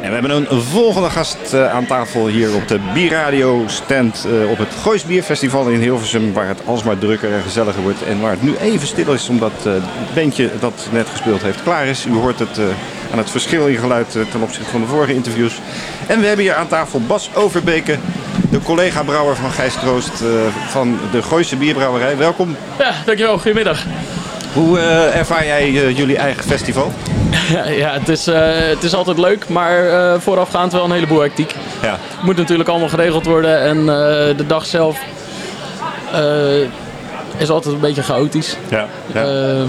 En we hebben een volgende gast eh, aan tafel hier op de Bierradio stand eh, op het Goois Bierfestival in Hilversum. Waar het alsmaar drukker en gezelliger wordt. En waar het nu even stil is omdat eh, het bandje dat net gespeeld heeft klaar is. U hoort het eh, aan het verschil in geluid eh, ten opzichte van de vorige interviews. En we hebben hier aan tafel Bas Overbeke, de collega-brouwer van Gijs Troost eh, van de Gooise Bierbrouwerij. Welkom. Ja, dankjewel. Goedemiddag. Hoe eh, ervaar jij jullie eigen festival? Ja, ja het, is, het is altijd leuk, maar voorafgaand wel een heleboel hectiek. Ja. Het moet natuurlijk allemaal geregeld worden en de dag zelf is altijd een beetje chaotisch. Ja. ja.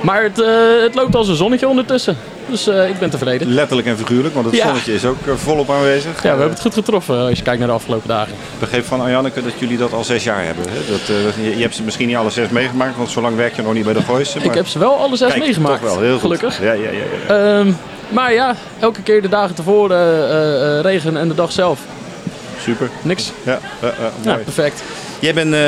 Maar het, het loopt als een zonnetje ondertussen. Dus eh, ik ben tevreden. Letterlijk en figuurlijk, want het Ja. zonnetje is ook eh, volop aanwezig. Ja, we hebben het goed getroffen als je kijkt naar de afgelopen dagen. Ik begreep van Arjanneke dat jullie dat al zes jaar hebben. Hè? Dat, eh, je, je hebt ze misschien niet alle zes meegemaakt, want zo lang werk je nog niet bij de Gooise. Maar... Ik heb ze wel alle zes Kijk, meegemaakt. Toch wel, heel goed. Gelukkig. Ja, ja, ja, ja. Ehm, maar ja, elke keer de dagen tevoren eh, eh, regen en de dag zelf. Super. Niks. Ja, eh, eh, Ja, perfect. Jij bent, eh,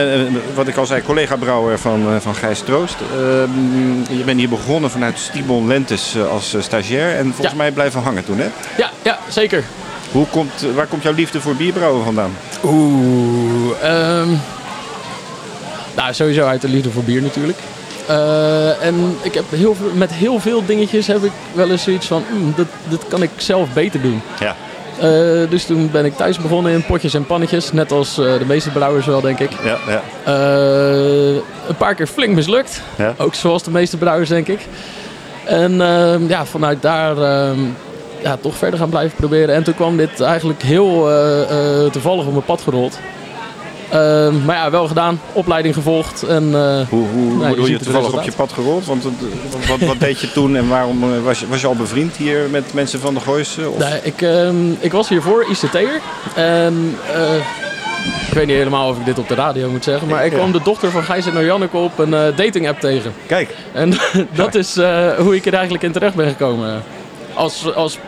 wat ik al zei, collega-brouwer van, eh, van Gijs Troost. Ehm, je bent hier begonnen vanuit Stibon Lentes eh, als stagiair en volgens Ja. mij blijven hangen toen, hè? Ja, ja zeker. Hoe komt, waar komt jouw liefde voor bierbrouwen vandaan? Oeh, ehm nou, sowieso uit de liefde voor bier natuurlijk. En ik heb heel met heel veel dingetjes heb ik wel eens zoiets van, "Hmm, dat, dat kan ik zelf beter doen. Ja. Eh, dus toen ben ik thuis begonnen in potjes en pannetjes, net als eh, de meeste brouwers wel denk ik. Ja, ja. Eh, een paar keer flink mislukt, Ja. ook zoals de meeste brouwers denk ik. En ehm, ja, vanuit daar ehm, ja, toch verder gaan blijven proberen. En toen kwam dit eigenlijk heel toevallig op mijn pad gerold. Ehm, maar ja, wel gedaan, opleiding gevolgd. En, eh, Hoe, hoe, hoe je je toevallig op je pad gerold? Want het- wat, wat deed je toen en waarom eh, was je, was je al bevriend hier met mensen van de Gooise? Nee, ik, ehm, ik was hiervoor ICT'er. En eh, ik weet niet helemaal of ik dit op de radio moet zeggen. Maar ik kwam de dochter van Gijs en Janneke op een eh, dating app tegen. Kijk, En dat is eh, hoe ik er eigenlijk in terecht ben gekomen. Als, als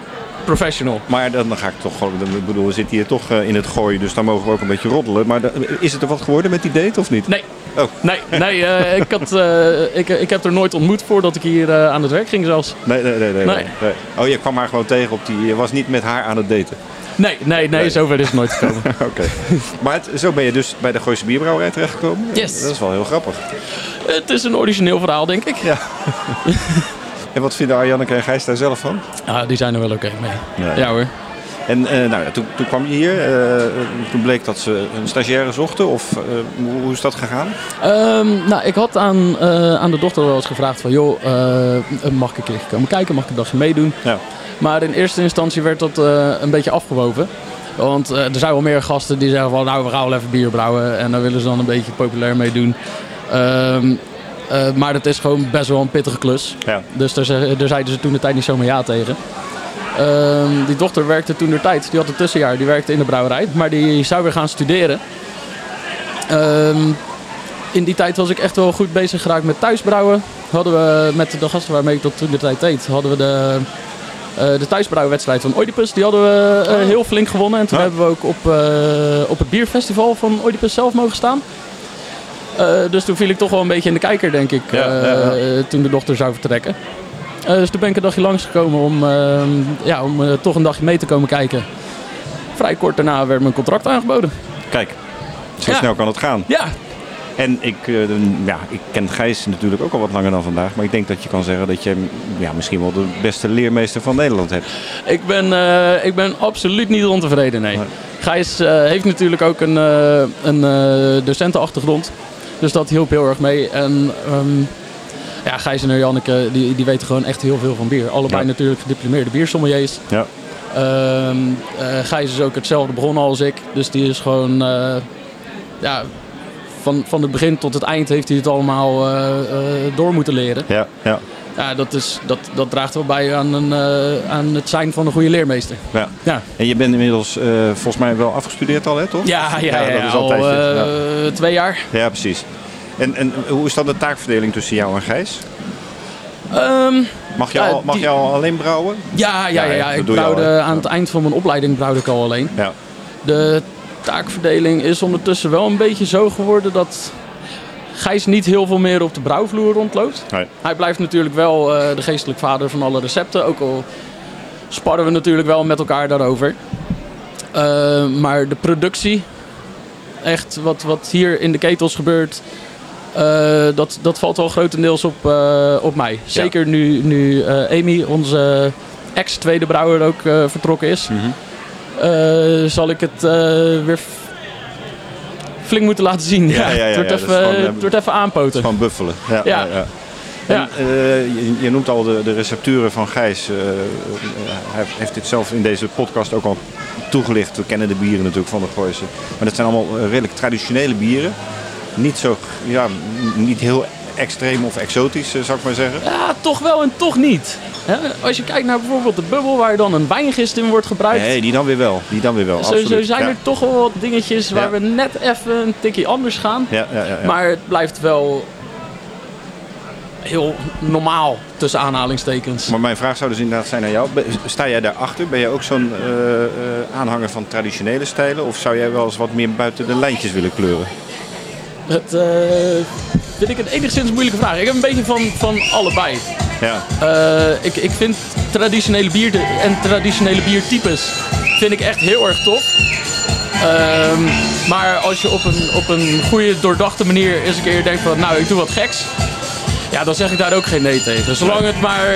professional. maar dan ga ik toch gewoon, dan- ik bedoel, we zitten hier toch eh, in het gooien, dus dan mogen we ook een beetje roddelen. Maar is het er wat geworden met die date of niet? Nee. Oh. Nee, nee eh, ik, had, eh, ik, ik heb er nooit ontmoet voordat ik hier aan het werk ging zelfs. Nee, nee, nee, nee, Nee. nee. nee. Oh, je kwam haar gewoon tegen op die, je was niet met haar aan het daten. Nee, nee, nee, zover is het nooit gekomen. Oké. maar het- zo ben je dus bij de Gooise Bierbrouwerij terechtgekomen? Yes. Dat is wel heel grappig. het is een origineel verhaal, denk ik. Ja. en wat vinden Arjanneke en Gijs daar zelf van? Ah, die zijn er wel oké mee. Ja. Ja hoor. En eh, nou ja, toen, toen kwam je hier, eh, toen bleek dat ze een stagiaire zochten. Of eh, hoe, hoe is dat gegaan? Ehm, nou, ik had aan, aan de dochter wel eens gevraagd van... joh, mag ik een keer komen kijken? Mag ik een dagje meedoen? Ja. Maar in eerste instantie werd dat een beetje afgewoven. Want er zijn wel meer gasten die zeggen van... nou, we gaan wel even bier brouwen. En daar willen ze dan een beetje populair mee doen. Ehm, eh, maar dat is gewoon best wel een pittige klus. Ja. Dus daar, ze- daar zeiden ze toen de tijd niet zomaar ja tegen. Ehm, die dochter werkte toen de tijd, die had een tussenjaar, die werkte in de brouwerij, maar die zou weer gaan studeren. Ehm, in die tijd was ik echt wel goed bezig geraakt met thuisbrouwen. Hadden we met de gasten waarmee ik dat toen de tijd deed, hadden we de, eh de thuisbrouwwedstrijd van Oedipus. Die hadden we eh, heel flink gewonnen. En toen hebben we ook op, op het bierfestival van Oedipus zelf mogen staan. Eh, dus toen viel ik toch wel een beetje in de kijker, denk ik, eh, toen de dochter zou vertrekken. Eh, dus toen ben ik een dagje langsgekomen om, ja, om toch een dagje mee te komen kijken. Vrij kort daarna werd mijn contract aangeboden. Kijk, zo Ja. snel kan het gaan. Ja, En ik, ja, ik ken Gijs natuurlijk ook al wat langer dan vandaag. Maar ik denk dat je kan zeggen dat je ja, misschien wel de beste leermeester van Nederland hebt. ik ben, ik ben absoluut niet ontevreden, nee. Nee. Gijs heeft natuurlijk ook een, een docentenachtergrond. Dus dat hielp heel erg mee. En ehm, Ja, Gijs en Janneke, die, die weten gewoon echt heel veel van bier. Allebei Ja. natuurlijk gediplomeerde biersommeliers. Ja. Eh, Gijs is ook hetzelfde begonnen als ik. Dus die is gewoon... eh, ja, van, van het begin tot het eind heeft hij het allemaal eh, door moeten leren. Ja, ja, Ja, dat, is, dat, dat draagt wel bij aan, een, eh, aan het zijn van een goede leermeester. ja. Ja, En je bent inmiddels eh, volgens mij wel afgestudeerd al, hè, toch? ja, ja, ja, dat is al altijd. eh, twee jaar. ja. precies. En, en hoe is dan de taakverdeling tussen jou en Gijs? Ehm, Mag je, Ja, al, mag die- je al alleen brouwen? ja, ja, ja, ik al, brouwde aan het eind van mijn opleiding brouwde ik al alleen. Ja. De taakverdeling is ondertussen wel een beetje zo geworden dat Gijs niet heel veel meer op de brouwvloer rondloopt. Nee. Hij blijft natuurlijk wel eh, de geestelijk vader van alle recepten, ook al sparren we natuurlijk wel met elkaar daarover. Eh, maar de productie, echt wat, wat hier in de ketels gebeurt, eh, dat, dat valt wel grotendeels op, op mij. Zeker nu, nu Amy, onze ex-tweede brouwer, ook vertrokken is. Mhm. Zal ik het weer flink moeten laten zien. Ja, ja, ja, het, wordt even, gewoon, eh, het wordt even aanpoten. Van buffelen. Ja, Ja. En, eh, je, je noemt al de, de recepturen van Gijs. Eh, eh, hij heeft dit zelf in deze podcast ook al toegelicht. We kennen de bieren natuurlijk van de Gooise. Maar dat zijn allemaal eh, redelijk traditionele bieren. Niet zo, ja, niet heel extreem of exotisch, eh, zou ik maar zeggen. Ja, toch wel en toch niet. Als je kijkt naar bijvoorbeeld de bubbel waar dan een wijngist in wordt gebruikt. Nee, die dan weer wel. Die dan weer wel, zo, absoluut. zo zijn ja. er toch wel wat dingetjes waar Ja. we net even een tikje anders gaan. Ja, ja, ja, ja. Maar het blijft wel heel normaal tussen aanhalingstekens. Maar mijn vraag zou dus inderdaad zijn aan jou. Sta jij daarachter? Ben jij ook zo'n eh, eh, aanhanger van traditionele stijlen? Of zou jij wel eens wat meer buiten de lijntjes willen kleuren? Dat eh, vind ik een enigszins moeilijke vraag. Ik heb een beetje van, van allebei. Ja, Eh, ik, ik vind traditionele bier en traditionele biertypes vind ik echt heel erg tof. Ehm, maar als je op een, op een goede, doordachte manier eens een keer denkt van nou, ik doe wat geks. Ja, dan zeg ik daar ook geen nee tegen. Zolang het maar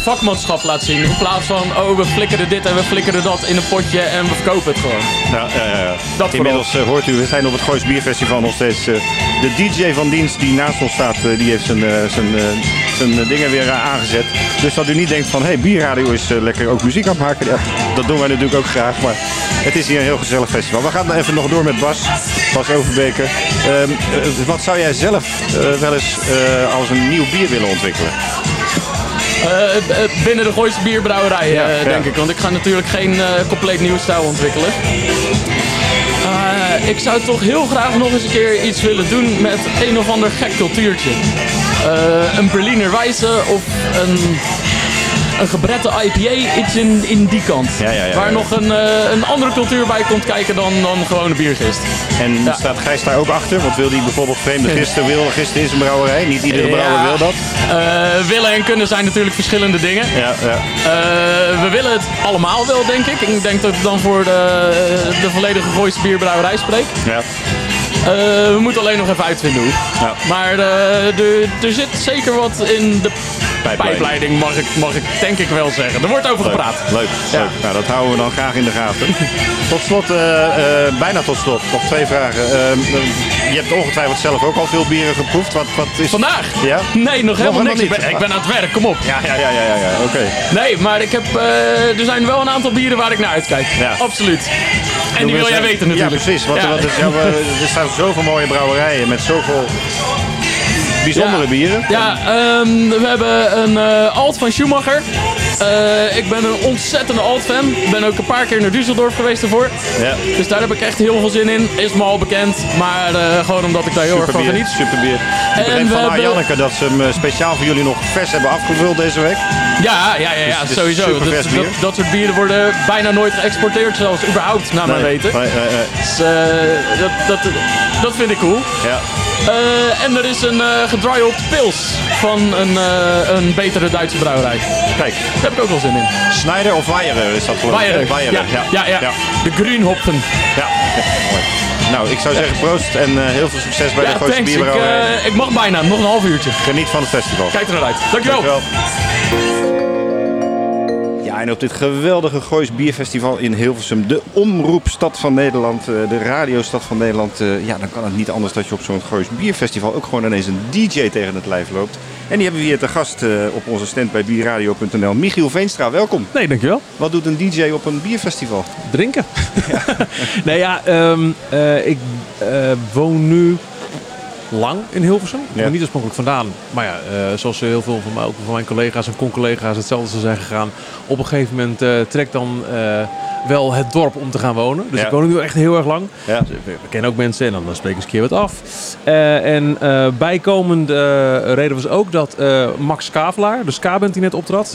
vakmanschap laat zien. In plaats van, oh, we flikkeren dit en we flikkeren dat in een potje en we verkopen het gewoon. ja, ja. Dat Inmiddels eh, hoort u, we zijn op het Goois Bierfestival nog steeds. eh, de DJ van dienst die naast ons staat, eh, die heeft zijn, eh, zijn, eh, zijn eh, dingen weer eh, aangezet. Dus dat u niet denkt van, hé, hey, bierradio is eh, lekker ook muziek aan het maken. Ja, dat doen wij natuurlijk ook graag, maar het is hier een heel gezellig festival. We gaan even nog door met Bas, Bas Overbeke. Ehm, eh, wat zou jij zelf eh, wel eens eh, als een nieuw bier willen ontwikkelen? Eh, binnen de Gooise bierbrouwerij, Ja, eh, ja. denk ik. Want ik ga natuurlijk geen eh, compleet nieuwe stijl ontwikkelen. Ik zou toch heel graag nog eens een keer iets willen doen met een of ander gek cultuurtje. Een Berliner Weisse of een, een gebrette IPA, iets in, in die kant. Ja, ja, ja, Waar nog een, eh, een andere cultuur bij komt kijken dan, dan gewoon een biergist. En staat Gijs daar ook achter? Want wil hij bijvoorbeeld vreemde gisten, wil gisten in zijn brouwerij? Niet iedere brouwer wil dat. Eh, willen en kunnen zijn natuurlijk verschillende dingen. Ja, ja. Eh, we willen het allemaal wel, denk ik. Ik denk dat ik dan voor de, de volledige Gooise bierbrouwerij spreek. ja. We moeten alleen nog even uitvinden hoe. Ja. Maar er- er zit zeker wat in de Pijpleiding. pijpleiding, mag ik, mag ik denk ik wel zeggen. Er wordt over Leuk, gepraat. leuk, Ja. leuk. Nou, dat houden we dan graag in de gaten. tot slot, eh, eh, bijna tot slot, nog twee vragen. Ehm, je hebt ongetwijfeld zelf ook al veel bieren geproefd. Wat, wat is... Vandaag? Ja? Nee, nog helemaal. Ik niet. ben, ik ben aan het werk, kom op. Ja, ja, ja, ja, ja, ja. oké. Nee, maar ik heb, eh, er zijn wel een aantal bieren waar ik naar uitkijk. Ja. Absoluut. En die wil jij weten natuurlijk. Ja, precies. Want, Ja. wat is, er staan zoveel mooie brouwerijen met zoveel bijzondere bieren. Ja, ehm, we hebben een eh, alt van Schumacher. Eh, ik ben een ontzettende alt-fan. Ik ben ook een paar keer naar Düsseldorf geweest ervoor. Ja. Dus daar heb ik echt heel veel zin in. Is me al bekend, maar eh, gewoon omdat ik daar heel erg van geniet. superbier. Ik En begreep van hebben- Janneke dat ze hem eh, speciaal voor jullie nog vers hebben afgevuld deze week. Ja, ja, ja, ja is sowieso. Dat, dat, dat soort bieren worden bijna nooit geëxporteerd, zelfs überhaupt, naar mijn weten. Nee, nee, nee. Dus dat, dat, dat vind ik cool. Ja. En er is een uh, gedryoped pils van een, een betere Duitse brouwerij. Kijk, heb ik ook wel zin in. Schneider of Weyerer is dat geloof ik? Weyerer, Ja, ja, ja. De Grünhopfen. Ja, mooi. Nou, ik zou zeggen proost en eh, heel veel succes bij de Gooise thanks. Ik, eh, ik mag bijna. Nog een half uurtje. Geniet van het festival. Kijk er naar uit. Dankjewel. Dankjewel. Ja, en op dit geweldige Goois Bierfestival in Hilversum, de omroepstad van Nederland, eh, de radiostad van Nederland. Ja, dan kan het niet anders dat je op zo'n Goois Bierfestival ook gewoon ineens een DJ tegen het lijf loopt. En die hebben we hier te gast eh, op onze stand bij bierradio.nl. Michiel Veenstra, welkom. Nee, dankjewel. Wat doet een DJ op een bierfestival? Drinken. nee, ja, ehm, eh, ik eh, woon nu lang in Hilversum. Ja. niet oorspronkelijk vandaan. Maar ja, eh, zoals heel veel van, mij, ook van mijn collega's en con-collega's hetzelfde zijn gegaan. Op een gegeven moment eh, trekt dan eh, wel het dorp om te gaan wonen. Dus Ja. ik woon nu echt heel erg lang. Ja. Dus we, we kennen ook mensen en dan, dan spreken eens een keer wat af. En bijkomend eh, reden was ook dat Max Kavelaar, de ska-band die net optrad,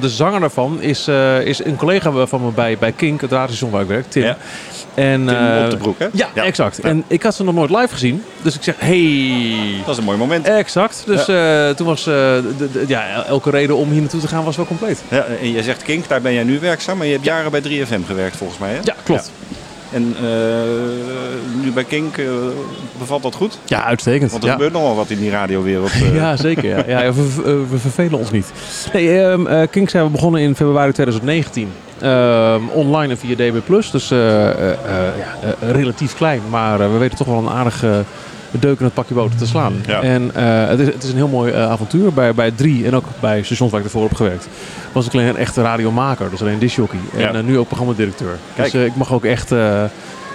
de zanger daarvan is, is een collega van me bij, bij Kink, het radiostation waar ik werk, Tim. En, eh, op de broek, hè? Ja, Ja. exact. Ja. En ik had ze nog nooit live gezien. Dus ik zeg, hey. Dat is een mooi moment. Exact. Dus eh, toen was eh, de, de- ja, elke reden om hier naartoe te gaan was wel compleet. Ja, en jij zegt Kink, daar ben jij nu werkzaam. Maar je hebt jaren bij 3FM gewerkt volgens mij, hè? Ja, klopt. En nu bij Kink, bevalt dat goed? Ja, uitstekend. Want er ja. gebeurt nogal wat in die radiowereld. Ja, zeker. Ja. Ja, we, vervelen ons niet. Nee, eh, Kink zijn we begonnen in februari 2019. Ehm, online en via DB+. Dus eh, eh, eh, relatief klein. Maar we weten toch wel een aardige deuk in het pakje boter te slaan. Ja. En het, is, het is een heel mooi avontuur. Bij, bij drie en ook bij stations waar ik ervoor heb gewerkt. Was ik alleen een echte radiomaker. Dus alleen disjockey. Ja. En nu ook programmadirecteur. Kijk. Dus ik mag ook echt...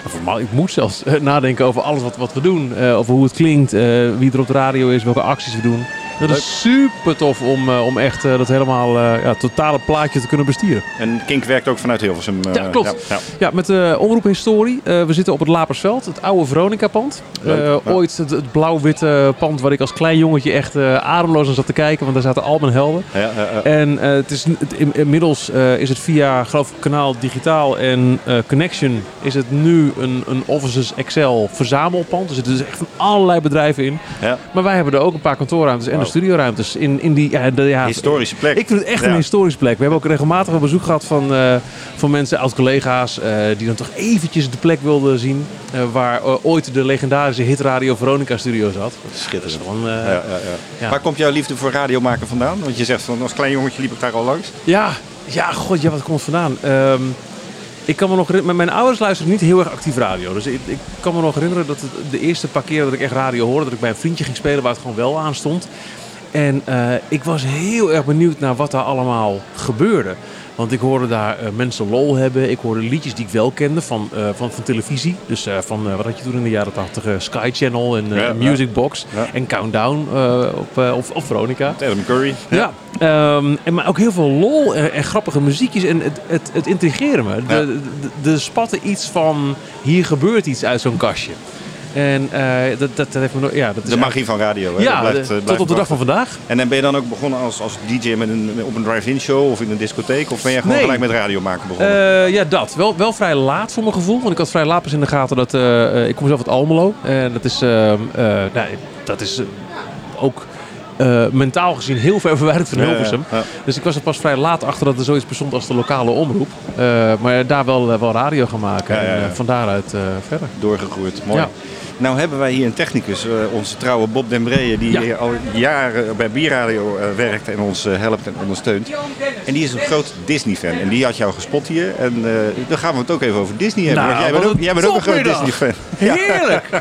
of ik moet zelfs nadenken over alles wat, wat we doen. over hoe het klinkt, wie er op de radio is, welke acties we doen. Dat is super tof om, eh, om echt eh, dat helemaal eh, ja, totale plaatje te kunnen bestieren. En Kink werkt ook vanuit Hilversum. Ja, klopt. Ja, Ja, met de omroephistorie. Eh we zitten op het Lapersveld, het oude Veronica-pand. Ooit het, het blauw-witte pand waar ik als klein jongetje echt ademloos aan zat te kijken. Want daar zaten al mijn helden. En het is, in- inmiddels is het via geloof ik, kanaal Digitaal en Connection is het nu een, een Offices Excel verzamelpand. Er zitten dus echt van allerlei bedrijven in. Ja. Maar wij hebben er ook een paar kantoorruimtes en. Studioruimtes in, in die... Ja, de, ja, Historische plek. ik vind het echt Ja. een historische plek. We hebben ook regelmatig een bezoek gehad van, eh, van mensen, oud-collega's, eh, die dan toch eventjes de plek wilden zien eh, waar ooit de legendarische hitradio Veronica studio zat. Schitterend. Gewoon, Ja, ja. Waar komt jouw liefde voor radio maken vandaan? Want je zegt van als klein jongetje liep ik daar al langs. Ja, ja, god, ja, wat komt vandaan? Ehm, ik kan me nog herinneren, mijn ouders luisterden niet heel erg actief radio. Dus ik, ik kan me nog herinneren dat het de eerste paar keer dat ik echt radio hoorde, dat ik bij een vriendje ging spelen waar het gewoon wel aan stond. En eh, ik was heel erg benieuwd naar wat daar allemaal gebeurde. Want ik hoorde daar eh, mensen lol hebben. Ik hoorde liedjes die ik wel kende van, eh, van, van televisie. Dus van, wat had je toen in de jaren 80? eh, Sky Channel en Ja. Music Box. Ja. En Countdown op, of, of Veronica. Adam Curry. Ja, ehm, en maar ook heel veel lol en, en grappige muziekjes. En het, het, het intrigeerde me. De, de spatte iets van, hier gebeurt iets uit zo'n kastje. En eh, dat, dat, dat heeft me ja, dat is De magie van radio. Hè? Ja, Dat blijft, de- eh, tot blijft op de dag van vandaag. En dan ben je dan ook begonnen als, als DJ met een, op een drive-in show of in een discotheek? Of ben je gewoon Nee. gelijk met radio maken begonnen? Eh, ja, dat. Wel, wel vrij laat voor mijn gevoel. Want ik had vrij laat pas in de gaten dat... eh, eh, ik kom zelf uit Almelo. En dat is... ehm, eh, nou, dat is eh, ook... eh, mentaal gezien heel ver verwijderd van Ja, ja, Hilversum. ja. Dus ik was er pas vrij laat achter dat er zoiets bestond als de lokale omroep. Eh, maar daar wel, eh, wel radio gaan maken. En van daaruit verder. Doorgegroeid. Mooi. Nou hebben wij hier een technicus, onze trouwe Bob Den Bree, die Ja. al jaren bij Bierradio werkt en ons helpt en ondersteunt. En die is een groot Disney-fan. En die had jou gespot hier. En eh dan gaan we het ook even over Disney hebben. Nou, jij bent ook, een jij bent ook een groot. Disney-fan. Heerlijk!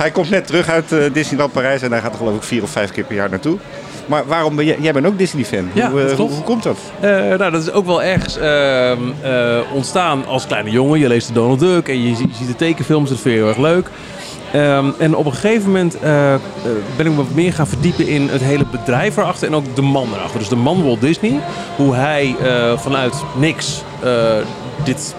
Hij komt net terug uit eh, Disneyland Parijs en daar gaat er geloof ik vier of vijf keer per jaar naartoe. Maar waarom ben jij, jij bent ook Disney-fan? Ja, hoe, eh, hoe, hoe komt dat? Eh, nou, dat is ook wel ergens ehm, eh, ontstaan als kleine jongen. Je leest de Donald Duck en je, zie- je ziet de tekenfilms. Dat vind je heel erg leuk. Ehm, en op een gegeven moment ben ik me wat meer gaan verdiepen in het hele bedrijf erachter en ook de man erachter. Dus de man Walt Disney, hoe hij vanuit niks dit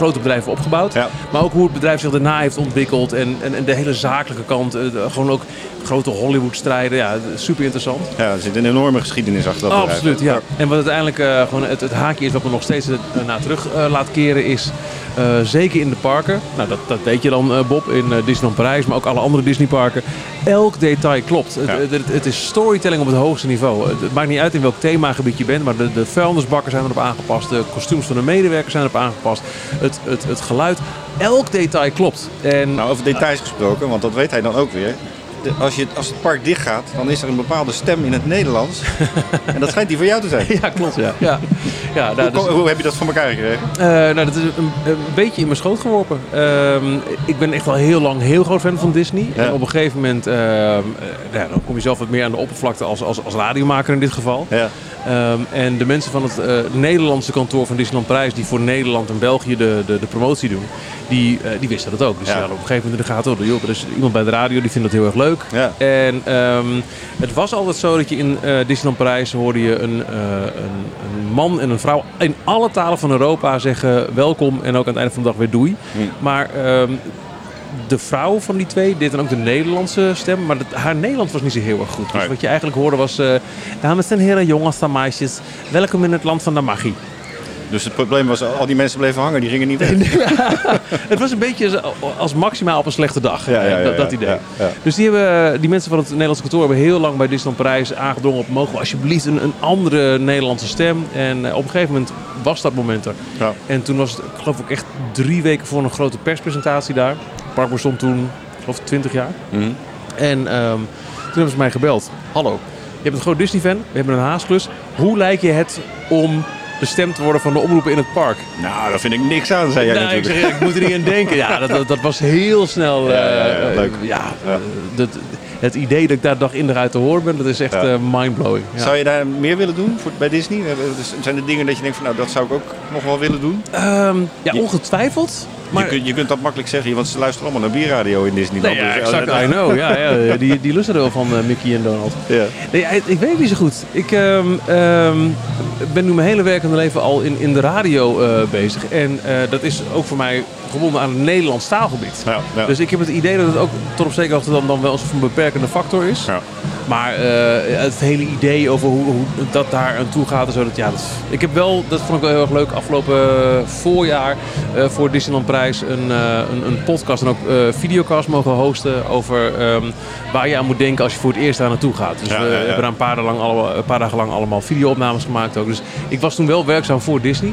grote bedrijf heeft opgebouwd. Ja. Maar ook hoe het bedrijf zich daarna heeft ontwikkeld en, en, en de hele zakelijke kant. eh, gewoon ook grote Hollywood-strijden. Ja, super interessant. Ja, er zit een enorme geschiedenis achter dat bedrijf. Absoluut, ja. En wat uiteindelijk eh, gewoon het, het haakje is wat me nog steeds eh, naar terug laat keren is... eh, zeker in de parken, nou dat, dat weet je dan eh, Bob, in eh, Disneyland Parijs, maar ook alle andere Disneyparken. Elk detail klopt. Het, Ja. het, het- het is storytelling op het hoogste niveau. Het, het maakt niet uit in welk themagebied je bent, maar de, de vuilnisbakken zijn erop aangepast. De kostuums van de medewerkers zijn erop aangepast. Het, het, het geluid, elk detail klopt. En Nou, over details gesproken, want dat weet hij dan ook weer. De- als, je, als het park dicht gaat, dan is er een bepaalde stem in het Nederlands. en dat schijnt die van jou te zijn. Ja, klopt. Ja. Ja. Ja, nou, Hoe, dus- hoe heb je dat voor elkaar gekregen? Eh, nou, dat is een, een beetje in mijn schoot geworpen. Ehm, ik ben echt al heel lang heel groot fan van Disney. Ja. En op een gegeven moment, ehm, eh, ja, dan kom je zelf wat meer aan de oppervlakte als, als, als radiomaker in dit geval. Ja. Ehm, en de mensen van het eh, Nederlandse kantoor van Disneyland Prijs, die voor Nederland en België de, de, de promotie doen, die, eh, die wisten dat ook. Dus Ja. ja. op een gegeven moment in de gaten, oh, joh, er is iemand bij de radio die vindt dat heel erg leuk. Ja. En ehm, het was altijd zo dat je in eh, Disneyland Parijs hoorde je een, een, een man en een vrouw in alle talen van Europa zeggen welkom en ook aan het einde van de dag weer doei. Hm. Maar ehm, de vrouw van die twee deed dan ook de Nederlandse stem, maar dat, haar Nederlands was niet zo heel erg goed. Dus wat je eigenlijk hoorde was, eh, dames en heren, jongens en meisjes, welkom in het land van de magie. Dus het probleem was, al die mensen bleven hangen, die gingen niet weg. Het was een beetje als maximaal op een slechte dag, Ja, ja, ja, dat, idee. Dus die, hebben, die mensen van het Nederlandse kantoor hebben heel lang bij Disneyland Parijs aangedrongen op mogen we alsjeblieft een, een andere Nederlandse stem. En eh, op een gegeven moment was dat moment er. Ja. En toen was het, ik geloof ik, echt drie weken voor een grote perspresentatie daar. Park bestond toen, ik geloof 20 jaar. Mhm. En ehm, toen hebben ze mij gebeld. Hallo, je bent een groot Disney-fan, we hebben een haasklus. Hoe lijkt je het om de stem te worden van de omroepen in het park? Nou, daar vind ik niks aan, zei jij Nou, ik, natuurlijk. zeg, ik moet er niet aan denken. Ja, dat, dat, dat was heel snel. Ja, ja, ja, eh, leuk. ja, Ja. dat, het idee dat ik daar dag in dag uit te horen ben, dat is echt Ja. eh, mindblowing. Ja. Zou je daar meer willen doen voor, bij Disney? Eh, Zijn er dingen dat je denkt van, nou, dat zou ik ook nog wel willen doen? Ehm, ja, ongetwijfeld. Maar, je, kunt, je kunt dat makkelijk zeggen, want ze luisteren allemaal naar bierradio in Disneyland. Nee, ja, Dus, exact. I know. Ja, ja, die, die lusten er wel van eh, Mickey en Donald. Ja. Nee, ik, ik weet het niet zo goed. Ik ehm, ehm, ben nu mijn hele werkende leven al in, in de radio eh, bezig. En eh, dat is ook voor mij gebonden aan het Nederlands taalgebied. Ja, ja. Dus ik heb het idee dat het ook tot op zekere hoogte dan, dan wel een beperkende factor is. Ja. Maar eh, het hele idee over hoe, hoe dat daar aan toe gaat en zo. Dat, ja, dat, ik heb wel, dat vond ik wel heel erg leuk, afgelopen eh, voorjaar eh, voor Disneyland Prijs een, een, een podcast en ook videocast mogen hosten over ehm, waar je aan moet denken als je voor het eerst daar naartoe gaat. Dus we hebben daar een paar, dagen lang allemaal, een paar dagen lang allemaal videoopnames gemaakt ook. Dus ik was toen wel werkzaam voor Disney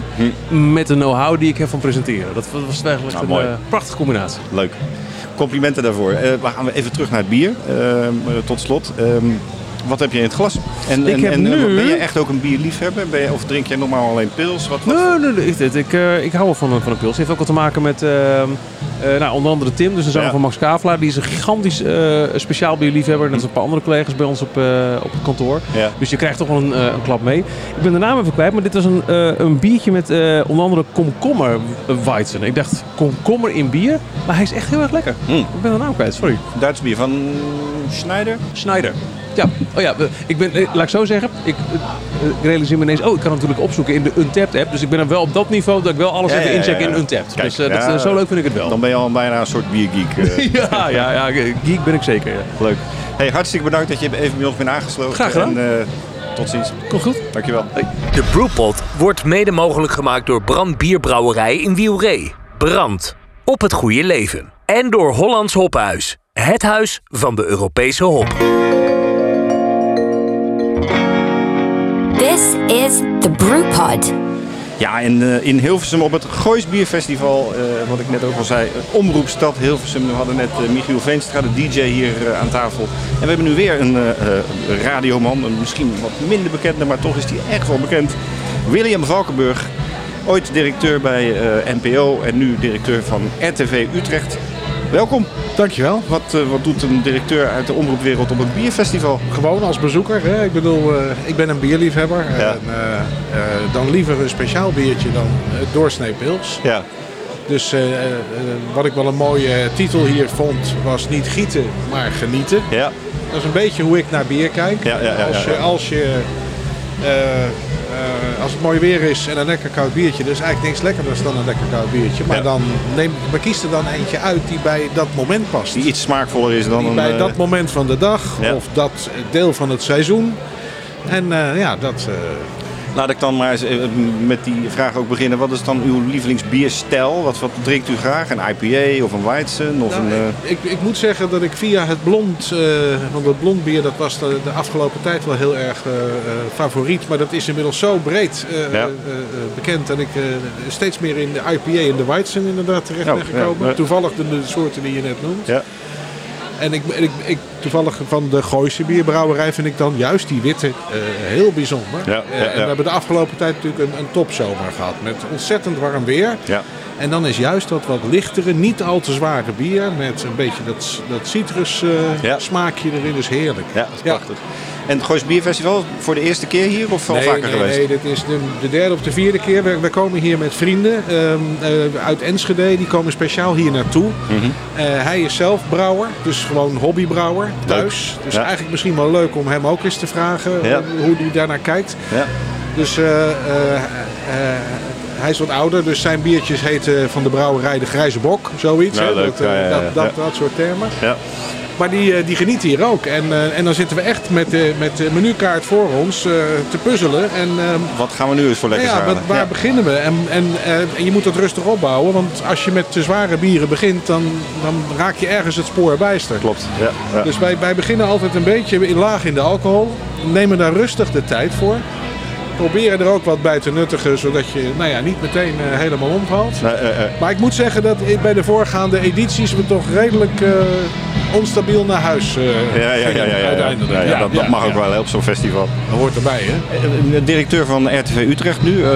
met de know-how die ik heb van presenteren. Dat was- was Nou, een mooi. eh, prachtige combinatie. Leuk. Complimenten daarvoor. Eh, we gaan even terug naar het bier. Ehm, eh, tot slot. Ehm, wat heb je in het glas? En, Ik en, heb en, eh, nu- Ben je echt ook een bierliefhebber? Ben je, of drink jij normaal alleen pils? Wat, wat? Nee, nee, nee, ik, ik, ik, eh, ik hou wel van, een- van een pils. Het heeft ook wat te maken met ehm, eh, nou, onder andere Tim, dus de zoon Ja. van Max Kavelaar. Die is een gigantisch speciaal bierliefhebber. Net als een paar andere collega's bij ons op, op het kantoor. Ja. Dus je krijgt toch wel een, een klap mee. Ik ben de naam even kwijt, maar dit was een, een biertje met onder andere komkommer weizen. Ik dacht, komkommer in bier? Maar hij is echt heel erg lekker. Mm. Ik ben de naam kwijt, sorry. Duits bier van Schneider? Schneider. Ja, oh ja, we- ik ben, eh, laat ik zo zeggen, ik, eh, ik realiseer me ineens, oh, ik kan natuurlijk opzoeken in de Untapped app. Dus ik ben er wel op dat niveau dat ik wel alles Ja, even incheck ja. in Untapped. Kijk, dus eh, dat, eh, zo leuk vind ik het wel. Dan ben je al bijna een soort biergeek. eh. ja, ja, ja, geek ben ik zeker. Ja. Leuk. Hey, hartstikke bedankt dat je even bij ons bent aangesloten. Graag gedaan. En, eh, tot ziens. Komt goed. Dankjewel. De Brewpot wordt mede mogelijk gemaakt door Brand Bierbrouwerij in Wielree. Brand. Op het goede leven. En door Hollands Hophuis. Het huis van de Europese hop. This is the Brewpod. Ja, eh, in Hilversum op het Goois Bierfestival, eh, wat ik net ook al zei, eh, Omroepstad Hilversum. We hadden net Michiel Veenstra, de DJ, hier aan tafel. En we hebben nu weer een radioman, een misschien wat minder bekende, maar toch is die echt wel bekend. William Valkenburg, ooit directeur bij NPO en nu directeur van RTV Utrecht. Welkom. Dankjewel. Wat, eh, wat doet een directeur uit de omroepwereld op een bierfestival? Gewoon als bezoeker. Hè? Ik bedoel, eh, ik ben een bierliefhebber. Ja. En, eh, dan liever een speciaal biertje dan het doorsnee pils. Ja. Dus wat ik wel een mooie titel hier vond, was niet gieten, maar genieten. Ja. Dat is een beetje hoe ik naar bier kijk. Ja, ja, ja, als je, ja, ja. Als, je eh, als het mooi weer is en een lekker koud biertje, er is eigenlijk niks lekkerder dan een lekker koud biertje. Maar Ja. dan neem, maar kies er dan eentje uit die bij dat moment past. Die iets smaakvoller is dan Die een... bij eh, dat moment van de dag Ja. of dat deel van het seizoen. En eh, ja, dat. Laat ik dan maar eens eh, met die vraag ook beginnen. Wat is dan uw lievelingsbierstijl? Wat, wat drinkt u graag? Een IPA of een Weizen? Of nou, een, eh, ik, ik moet zeggen dat ik via het blond, eh, want het blond bier dat was de, de afgelopen tijd wel heel erg favoriet. Maar dat is inmiddels zo breed Ja. bekend dat ik steeds meer in de IPA en de Weizen inderdaad terecht Oh, ben gekomen. ja. Toevallig de, de soorten die je net noemt. ja. En ik, ik, ik, toevallig van de Gooise bierbrouwerij vind ik dan juist die witte eh, heel bijzonder. Ja, Eh, ja, En we hebben de afgelopen tijd natuurlijk een, een topzomer gehad. Met ontzettend warm weer. Ja. En dan is juist dat wat lichtere, niet al te zware bier. Met een beetje dat, dat citrus eh, smaakje erin. is heerlijk. Ja, dat is prachtig. En het Goois Bierfestival voor de eerste keer hier of al Nee, vaker nee, geweest? nee, dit is de, de derde of de vierde keer. We, we komen hier met vrienden ehm, eh, uit Enschede. Die komen speciaal hier naartoe. Mhm. Eh, hij is zelf brouwer, dus gewoon hobbybrouwer thuis. Dus Ja. eigenlijk misschien wel leuk om hem ook eens te vragen Ja. eh, hoe hij daarnaar kijkt. Ja. Dus hij is wat ouder, dus zijn biertjes heten van de brouwerij de Grijze Bok. Zoiets, Ja, hè? leuk. Dat, Ja, ja, ja. dat, dat soort termen. Maar die, eh, die genieten hier ook. En, eh, en dan zitten we echt met, de met de menukaart voor ons eh, te puzzelen. En, ehm, Wat gaan we nu eens voor nou lekkers ja, halen? waar, beginnen we? En, en, en je moet dat rustig opbouwen. Want als je met te zware bieren begint, dan, dan raak je ergens het spoor bijster. Klopt. Ja. Dus wij, wij beginnen altijd een beetje in laag in de alcohol. Nemen daar rustig de tijd voor. Proberen er ook wat bij te nuttigen, zodat je nou ja, niet meteen helemaal omvalt. Nee, Maar ik moet zeggen dat bij de voorgaande edities we toch redelijk onstabiel naar huis eh ja, ja, ja, ja, ja, ja. uiteindelijk. Ja, ja, dat, dat mag ook wel hè, op zo'n festival. Dat hoort erbij, hè? Eh, De directeur van RTV Utrecht nu. eh,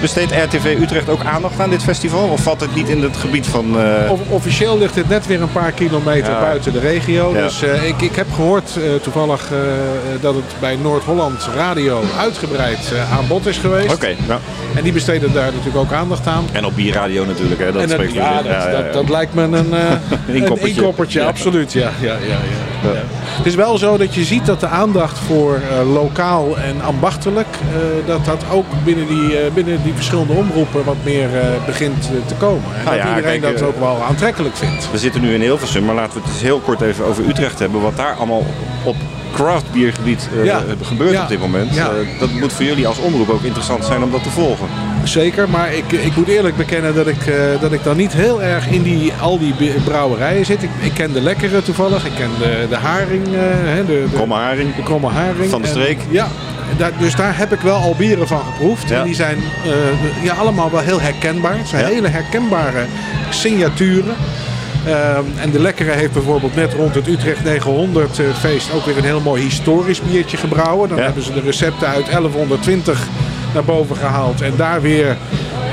besteedt RTV Utrecht ook aandacht aan dit festival? Of valt het niet in het gebied van... eh, Of- officieel ligt het net weer een paar kilometer Ja. buiten de regio. Ja. Dus eh, ik, ik heb gehoord eh, toevallig eh, dat het bij Noord-Holland Radio uitgebreid aan bod is geweest. Oké, nou. En die besteden daar natuurlijk ook aandacht aan. En op bierradio natuurlijk, hè? Dat en dat, spreekt voor ja, zich. dat, dat, dat lijkt me een, eh, een inkoppertje. inkoppertje, Ja. absoluut. Ja, ja, ja, ja, ja. Het is wel zo dat je ziet dat de aandacht voor eh, lokaal en ambachtelijk, eh, dat dat ook binnen die, eh, binnen die verschillende omroepen wat meer begint te komen. En Nou dat ja, iedereen kijk, dat ook wel aantrekkelijk vindt. We zitten nu in Hilversum, maar laten we het eens heel kort even over Utrecht hebben. Wat daar allemaal op craft biergebied eh, Ja. gebeurt Ja. op dit moment. Ja. Eh, dat moet voor jullie als omroep ook interessant zijn om dat te volgen. Zeker, maar ik, ik moet eerlijk bekennen dat ik, eh, dat ik dan niet heel erg in die, al die brouwerijen zit. Ik, ik ken de lekkere toevallig, ik ken de, de haring, hè, de, de, Kromme haring. de kromme haring. Van de En- streek. ja, daar, dus daar heb ik wel al bieren van geproefd. Ja. En die zijn ja, allemaal wel heel herkenbaar. Het zijn hele herkenbare signaturen. Ehm, en de Lekkere heeft bijvoorbeeld net rond het Utrecht 900 eh, feest ook weer een heel mooi historisch biertje gebrouwen. Dan Ja. hebben ze de recepten uit 1120 naar boven gehaald en daar weer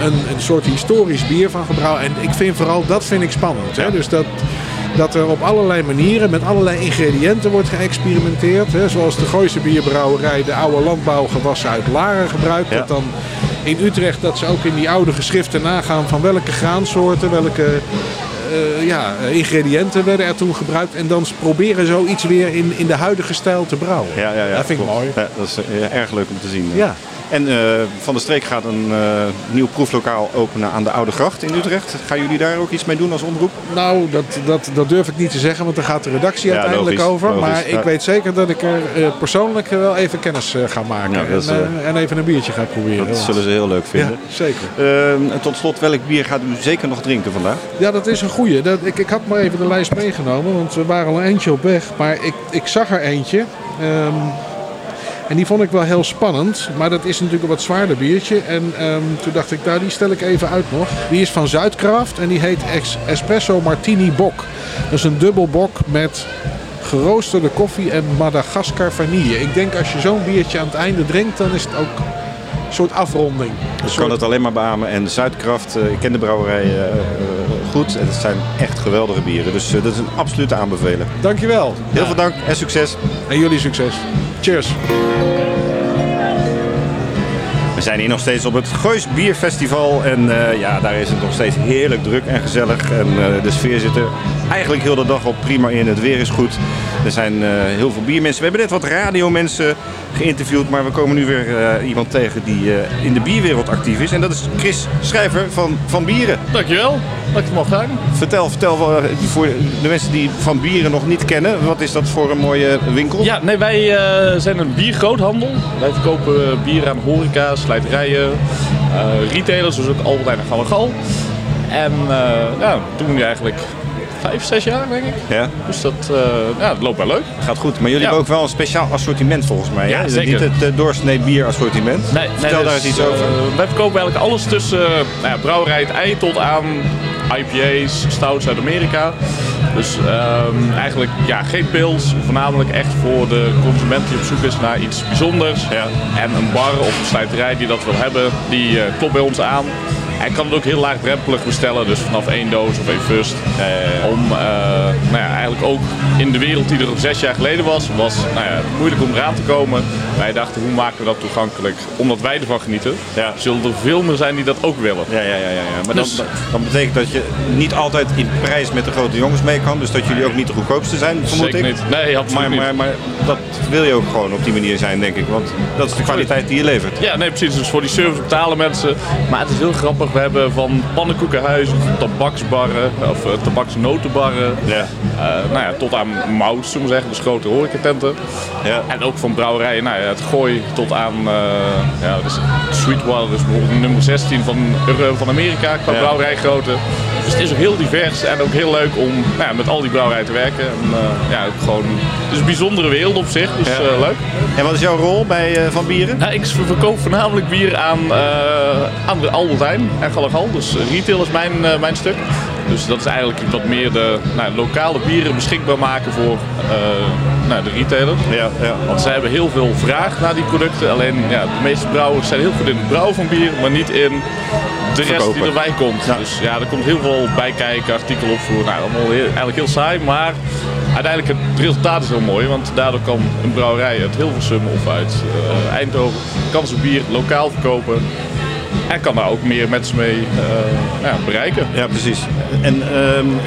een, een soort historisch bier van gebrouwen. En ik vind vooral dat vind ik spannend. Hè? Dus dat, dat er op allerlei manieren met allerlei ingrediënten wordt geëxperimenteerd. Hè? Zoals de Gooise bierbrouwerij de oude landbouwgewassen uit Laren gebruikt. Ja. Dat dan in Utrecht dat ze ook in die oude geschriften nagaan van welke graansoorten, welke ja, ingrediënten werden er toen gebruikt. En dan proberen zoiets weer in, in de huidige stijl te brouwen. Ja, ja, ja, dat vind ik klopt. mooi. Ja, dat is eh, erg leuk om te zien. Ja. En eh, Van der Streek gaat een eh, nieuw proeflokaal openen aan de Oude Gracht in Utrecht. Gaan jullie daar ook iets mee doen als omroep? Nou, dat, dat, dat durf ik niet te zeggen, want daar gaat de redactie Ja, uiteindelijk logisch, over. logisch, maar ik weet zeker dat ik er eh, persoonlijk wel even kennis ga maken. Ja, dat is, en, en even een biertje ga proberen. Dat zullen ze heel leuk vinden. Zeker. Eh, en tot slot, welk bier gaat u zeker nog drinken vandaag? Ja, dat is een goeie. Dat, ik, ik had maar even de lijst meegenomen, want we waren al een eentje op weg. Maar ik, ik zag er eentje. ehm, en die vond ik wel heel spannend. Maar dat is natuurlijk een wat zwaarder biertje. En ehm, toen dacht ik, nou die stel ik even uit nog. Die is van Zuidkraft en die heet Espresso Martini Bok. Dat is een dubbel bok met geroosterde koffie en Madagaskar vanille. Ik denk als je zo'n biertje aan het einde drinkt, dan is het ook soort afronding. Ik soort- kan het alleen maar beamen. En Zuidkraft, eh, ik ken de brouwerij eh, eh, goed. En het zijn echt geweldige bieren. Dus dat is een absolute aanbeveling. Dankjewel. Heel veel dank en succes. En jullie succes. Cheers. We zijn hier nog steeds op het Goois Bierfestival. En ja, daar is het nog steeds heerlijk druk en gezellig. En de sfeer zit er eigenlijk heel de dag op prima in. Het weer is goed. Er zijn eh, heel veel biermensen. We hebben net wat radiomensen geïnterviewd. Maar we komen nu weer eh, iemand tegen die eh, in de bierwereld actief is. En dat is Chris Schrijver van, van Bieren. Dankjewel, dat ik het mag gaan. Vertel, vertel voor de mensen die van bieren nog niet kennen. Wat is dat voor een mooie winkel? Ja, nee, wij zijn een biergroothandel. Wij verkopen bier aan horeca, slijterijen, retailers, dus ook Albert Heijn en Gal. En ja, doen we nu eigenlijk vijf, zes jaar denk ik. Ja. Dus dat, eh, ja, dat loopt wel leuk. Gaat goed. Maar jullie Ja. hebben ook wel een speciaal assortiment volgens mij. Ja, hè? zeker. Niet het uh, doorsnee bierassortiment. Nee, Vertel nee, daar dus, eens iets over. eh, wij verkopen eigenlijk alles tussen uh, nou ja, brouwerij het ei tot aan IPA's, stouts uit Amerika. Dus um, eigenlijk ja, geen pils, voornamelijk echt voor de consument die op zoek is naar iets bijzonders. Ja. En een bar of een slijterij die dat wil hebben, die uh, klopt bij ons aan. Hij kan het ook heel laagdrempelig bestellen, dus vanaf één doos of één fust. Eh, om uh, nou ja, eigenlijk ook in de wereld die er zes jaar geleden was, was nou ja, moeilijk om eraan te komen. Wij dachten, hoe maken we dat toegankelijk? Omdat wij ervan genieten, ja. zullen er veel meer zijn die dat ook willen. Ja, ja, ja. ja, ja. Maar dus, dan, dan, betekent dat je niet altijd in prijs met de grote jongens mee kan. Dus dat jullie ook niet de goedkoopste zijn, vermoed Zeker ik. niet. Nee, absoluut maar, niet. Maar, maar dat wil je ook gewoon op die manier zijn, denk ik. Want dat is de kwaliteit die je levert. Ja, nee, precies. Dus voor die service betalen mensen. Maar het is heel grappig. We hebben van pannenkoekenhuizen, tabaksbarren of uh, tabaksnotenbarren. Ja. Uh, nou ja, tot aan mout, zullen we zeggen. Dus grote horecatenten. Ja. En ook van brouwerijen. Nou ja, het gooi tot aan uh, ja, dus Sweetwater is bijvoorbeeld nummer 16 van, van Amerika qua ja. brouwerijgrootte. Dus het is ook heel divers en ook heel leuk om nou ja, met al die brouwerijen te werken. En, uh, ja, gewoon, het is een bijzondere wereld op zich, dus ja. uh, leuk. En wat is jouw rol bij uh, Van Bieren? Nou, ik verkoop voornamelijk bier aan, aan de Albert Heijn en Gallegal. Dus retail is mijn, mijn stuk. Dus dat is eigenlijk wat meer de nou, lokale bieren beschikbaar maken voor nou, de retailers. Ja, ja. Want zij hebben heel veel vraag naar die producten. Alleen ja, de meeste brouwers zijn heel goed in het brouwen van bier, maar niet in de rest die erbij komt. Ja. Dus ja, er komt heel veel bij kijken, artikelen opvoeren. Nou, allemaal heel, eigenlijk heel saai, maar uiteindelijk het resultaat is heel mooi. Want daardoor kan een brouwerij uit Hilversum of uit uh, Eindhoven kan zijn bier lokaal verkopen. En kan daar ook meer mensen mee uh, ja, bereiken. Ja, precies. En um,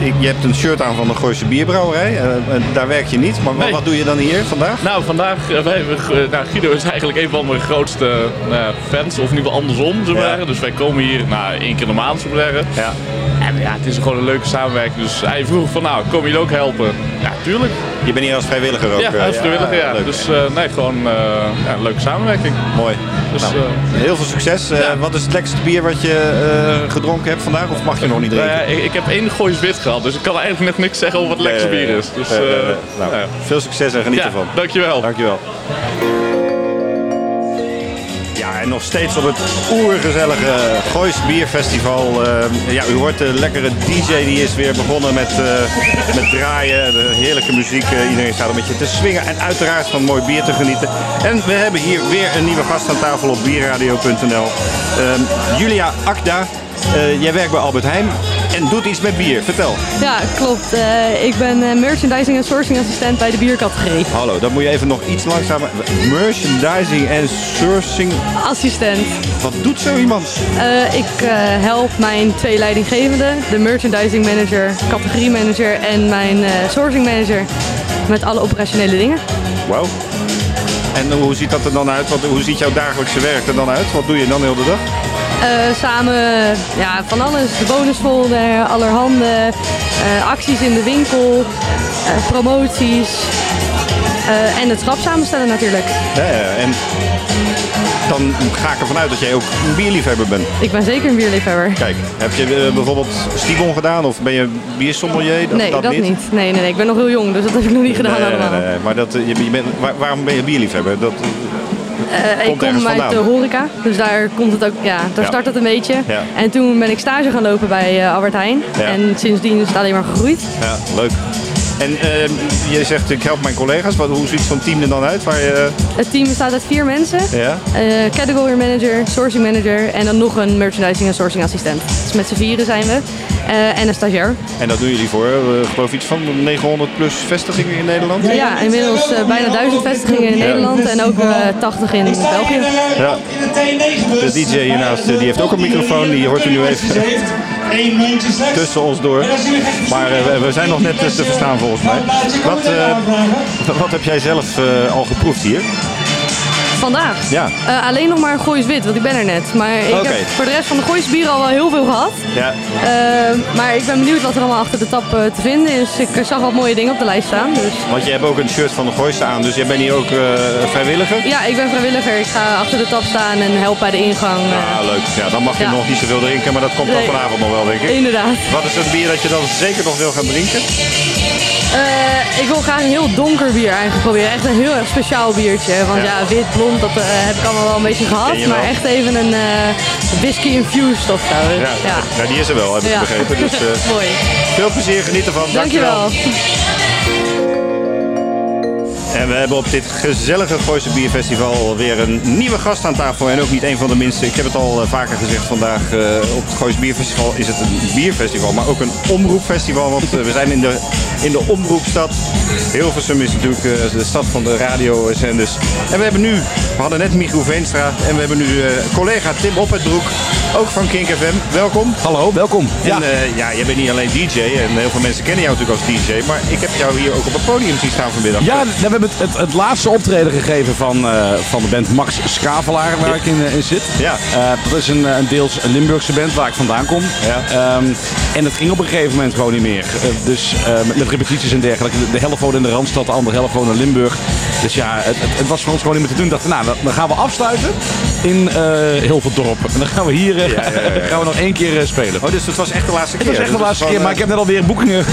uh, je hebt een shirt aan van de Gooise Bierbrouwerij. Uh, daar werk je niet. Maar nee. wat doe je dan hier vandaag? Nou, vandaag, wij, nou, Guido is eigenlijk een van mijn grootste fans. Of in ieder geval andersom, zullen ja. Dus wij komen hier nou, één keer de maand, zullen we zeggen. Ja. En ja, het is gewoon een leuke samenwerking. Dus hij vroeg van, nou, kom je ook helpen? Ja, tuurlijk. Je bent hier als vrijwilliger ook? Ja, als vrijwilliger, ja. ja. Dus nee, gewoon ja, een leuke samenwerking. Mooi. Dus, nou, heel veel succes. Wat is het lekkerste bier wat je gedronken hebt vandaag? Of mag je nog niet drinken? Ik, ik, heb één Goois wit gehad, dus ik kan eigenlijk nog niks zeggen over wat lekkerste bier is. Dus, nou, veel succes en geniet ja, ervan. Dankjewel. Dankjewel. En nog steeds op het oergezellige Goois Bierfestival. Uh, ja, u hoort de lekkere DJ die is weer begonnen met, uh, met draaien. De heerlijke muziek. Uh, iedereen staat een beetje te swingen en uiteraard van mooi bier te genieten. En we hebben hier weer een nieuwe gast aan tafel op bierradio.nl. Julia Akda. Jij werkt bij Albert Heijn en doet iets met bier. Vertel. Ja, klopt. Uh, ik ben uh, merchandising en sourcing assistent bij de biercategorie. Hallo, dan moet je even nog iets langzamer. Merchandising en sourcing assistent. Wat doet zo iemand? ik help mijn twee leidinggevenden, de merchandising manager, categorie manager en mijn sourcing manager met alle operationele dingen. Wauw. En hoe ziet dat er dan uit? Wat, hoe ziet jouw dagelijkse werk er dan uit? Wat doe je dan heel de dag? Uh, samen ja, van alles. De bonusfolder, allerhande, uh, acties in de winkel, uh, promoties en het schap samenstellen natuurlijk. Ja, ja, en dan ga ik ervan uit dat jij ook een bierliefhebber bent. Ik ben zeker een bierliefhebber. Kijk, heb je bijvoorbeeld Stibon gedaan of ben je biersommelier? Dat, nee, dat, dat niet. niet. Nee, nee, nee, ik ben nog heel jong, dus dat heb ik nog niet gedaan nee, allemaal. Nee, nee, maar dat, je, je bent, waar, waarom ben je bierliefhebber? Dat, uh, ik kom uit de horeca, dus daar komt het ook, ja, daar ja. start het een beetje. Ja. En toen ben ik stage gaan lopen bij uh, Albert Heijn. En sindsdien is het alleen maar gegroeid. Ja, leuk. En uh, je zegt, ik help mijn collega's. Wat, hoe ziet zo'n team er dan uit? Waar je... Het team bestaat uit vier mensen. Ja. Uh, category manager, sourcing manager en dan nog een merchandising en sourcing assistent. Dus met z'n vieren zijn we. Uh, en een stagiair. En dat doen jullie voor, uh, geloof iets van 900 plus vestigingen in Nederland? Ja, inmiddels uh, bijna 1000 vestigingen in ja. Nederland en ook 80 in België. Ja. De DJ hiernaast die heeft ook een microfoon, die hoort u nu even tussen ons door. Maar we, we, zijn nog net te verstaan volgens mij. Wat, wat heb jij zelf al geproefd hier? Vandaag? Ja. Eh, alleen nog maar Goois wit, want ik ben er net. Maar ik heb voor de rest van de Goois bieren al wel heel veel gehad. Ja. Eh, maar ik ben benieuwd wat er allemaal achter de tap eh, te vinden is. Ik zag wat mooie dingen op de lijst staan. Dus. Want je hebt ook een shirt van de Gooiste aan, dus jij bent hier ook vrijwilliger? Ja, ik ben vrijwilliger. Ik ga achter de tap staan en help bij de ingang. eh. Ah, leuk. Ja, dan mag je Ja. nog niet zoveel drinken, maar dat komt dan vanavond nog wel, denk ik. Inderdaad. Wat is het bier dat je dan zeker nog wil gaan drinken? Eh, ik wil graag een heel donker bier eigenlijk proberen. Echt een heel erg speciaal biertje. Want ja, wit, blond, dat eh, heb ik allemaal wel een beetje gehad. Maar echt even een eh, whisky infused of zo. Ja, ja. die is er wel, heb ik begrepen. Dus Mooi. veel plezier, geniet ervan. Dankjewel. En we hebben op dit gezellige Gooise Bierfestival weer een nieuwe gast aan tafel. En ook niet een van de minste. Ik heb het al eh, vaker gezegd vandaag. eh, op het Gooise Bierfestival is het een bierfestival, maar ook een omroepfestival. Want eh, we zijn in de, in de omroepstad. Hilversum is natuurlijk de stad van de radiozenders. En we hebben nu, we hadden net Michiel Veenstra. En we hebben nu collega Tim Oppertbroek, ook van Kink FM. Welkom. Hallo, welkom. En eh, ja, jij bent niet alleen DJ. En heel veel mensen kennen jou natuurlijk als DJ. Maar ik heb jou hier ook op het podium zien staan vanmiddag. Ja, we hebben het, het, het laatste optreden gegeven van, eh, van de band Max Skavelaar, waar ik in, eh, in zit. Ja. Eh, dat is een, eh, een deels Limburgse band waar ik vandaan kom. Ehm, en het ging op een gegeven moment gewoon niet meer. Eh, dus eh, met, repetities en dergelijke. De, de helft woonde in de Randstad, de andere helft woonde in Limburg. Dus ja, het, het, het was voor ons gewoon niet meer te doen. Dachten, nou, dan gaan we afsluiten in eh Hilverdorp. En dan gaan we hier eh, gaan we nog één keer eh, spelen. Oh, dus het was echt de laatste Het keer? was echt Dus de het laatste keer, maar ik heb net alweer boekingen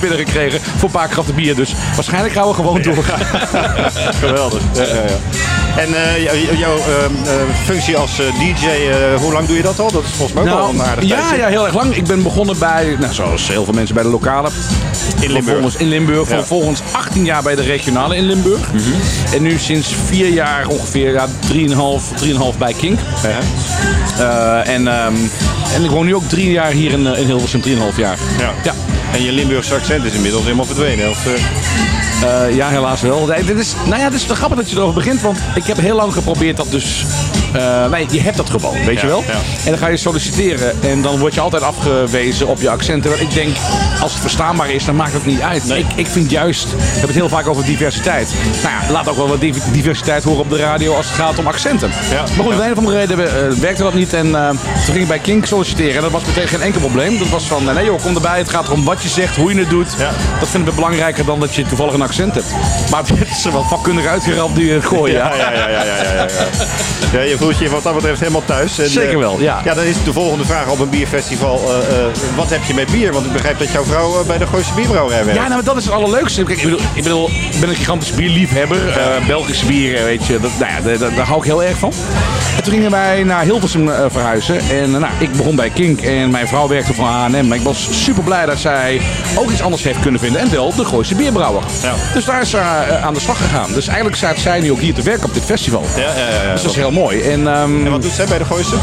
binnengekregen voor een paar krachten bier. Dus waarschijnlijk gaan we gewoon door. Geweldig. Ja, ja, ja. En eh, jou- jouw eh, eh, functie als DJ, hoe lang doe je dat al? Dat is volgens mij ook al een aardig Nou, ja, tijdje. ja, heel erg lang. Ik ben begonnen bij, nou, zoals heel veel mensen bij de lokale. In Limburg. Vervolgens in Limburg. Ja. Vervolgens 18 jaar bij de regionale in Limburg. En nu sinds vier jaar ongeveer, ja, 3,5 3,5 bij Kink. Eh, en, ehm, en ik woon nu ook drie jaar hier in, in Hilversum, 3,5 jaar. Ja. ja. En je Limburgse accent is inmiddels helemaal verdwenen. Of, eh, Eh, ja, helaas wel. Dit is, nou ja, het is grappig dat je erover begint, want ik heb heel lang geprobeerd dat dus... eh, nee, je hebt dat gewoon, weet Ja, je wel? ja. En dan ga je solliciteren en dan word je altijd afgewezen op je accent. Terwijl ik denk, als het verstaanbaar is, dan maakt het niet uit. Ik, ik vind juist, we hebben het heel vaak over diversiteit. Nou ja, laat ook wel wat div- diversiteit horen op de radio als het gaat om accenten. Maar goed, om een of andere reden eh, werkte dat niet en eh, toen ging ik bij Kink solliciteren. En dat was meteen geen enkel probleem. Dat was van, nee joh, kom erbij. Het gaat erom wat je zegt, hoe je het doet. Dat vinden we belangrijker dan dat je toevallig een accent hebt. Maar het is er wel vakkundig uitgerapt die het gooien. Ja, ja, ja, ja, ja, ja, ja. Ja, je voelt je wat dat betreft helemaal thuis. En, Zeker eh, wel, ja. Ja, dan is de volgende vraag op een bierfestival. eh, eh, wat heb je met bier? Want ik begrijp dat jouw vrouw bij de Gooise Bierbrouwerij werkt. Ja, nou, dat is het allerleukste. Kijk, ik, bedoel, ik, bedoel, ik ben een gigantisch bierliefhebber. Belgische bieren, weet je. Dat, nou ja, daar hou ik heel erg van. En toen gingen wij naar Hilversum eh, verhuizen. En eh, nou, ik begon bij Kink en mijn vrouw werkte voor H&M. Maar ik was super blij dat zij ook iets anders heeft kunnen vinden. En wel de Gooise Bierbrouwer. Dus daar is ze eh, aan de slag gegaan. Dus eigenlijk staat zij nu ook hier te werken op dit festival. Ja, ja, ja, Dus dat is heel mooi. En, ehm, En wat doet zij bij de Gooise?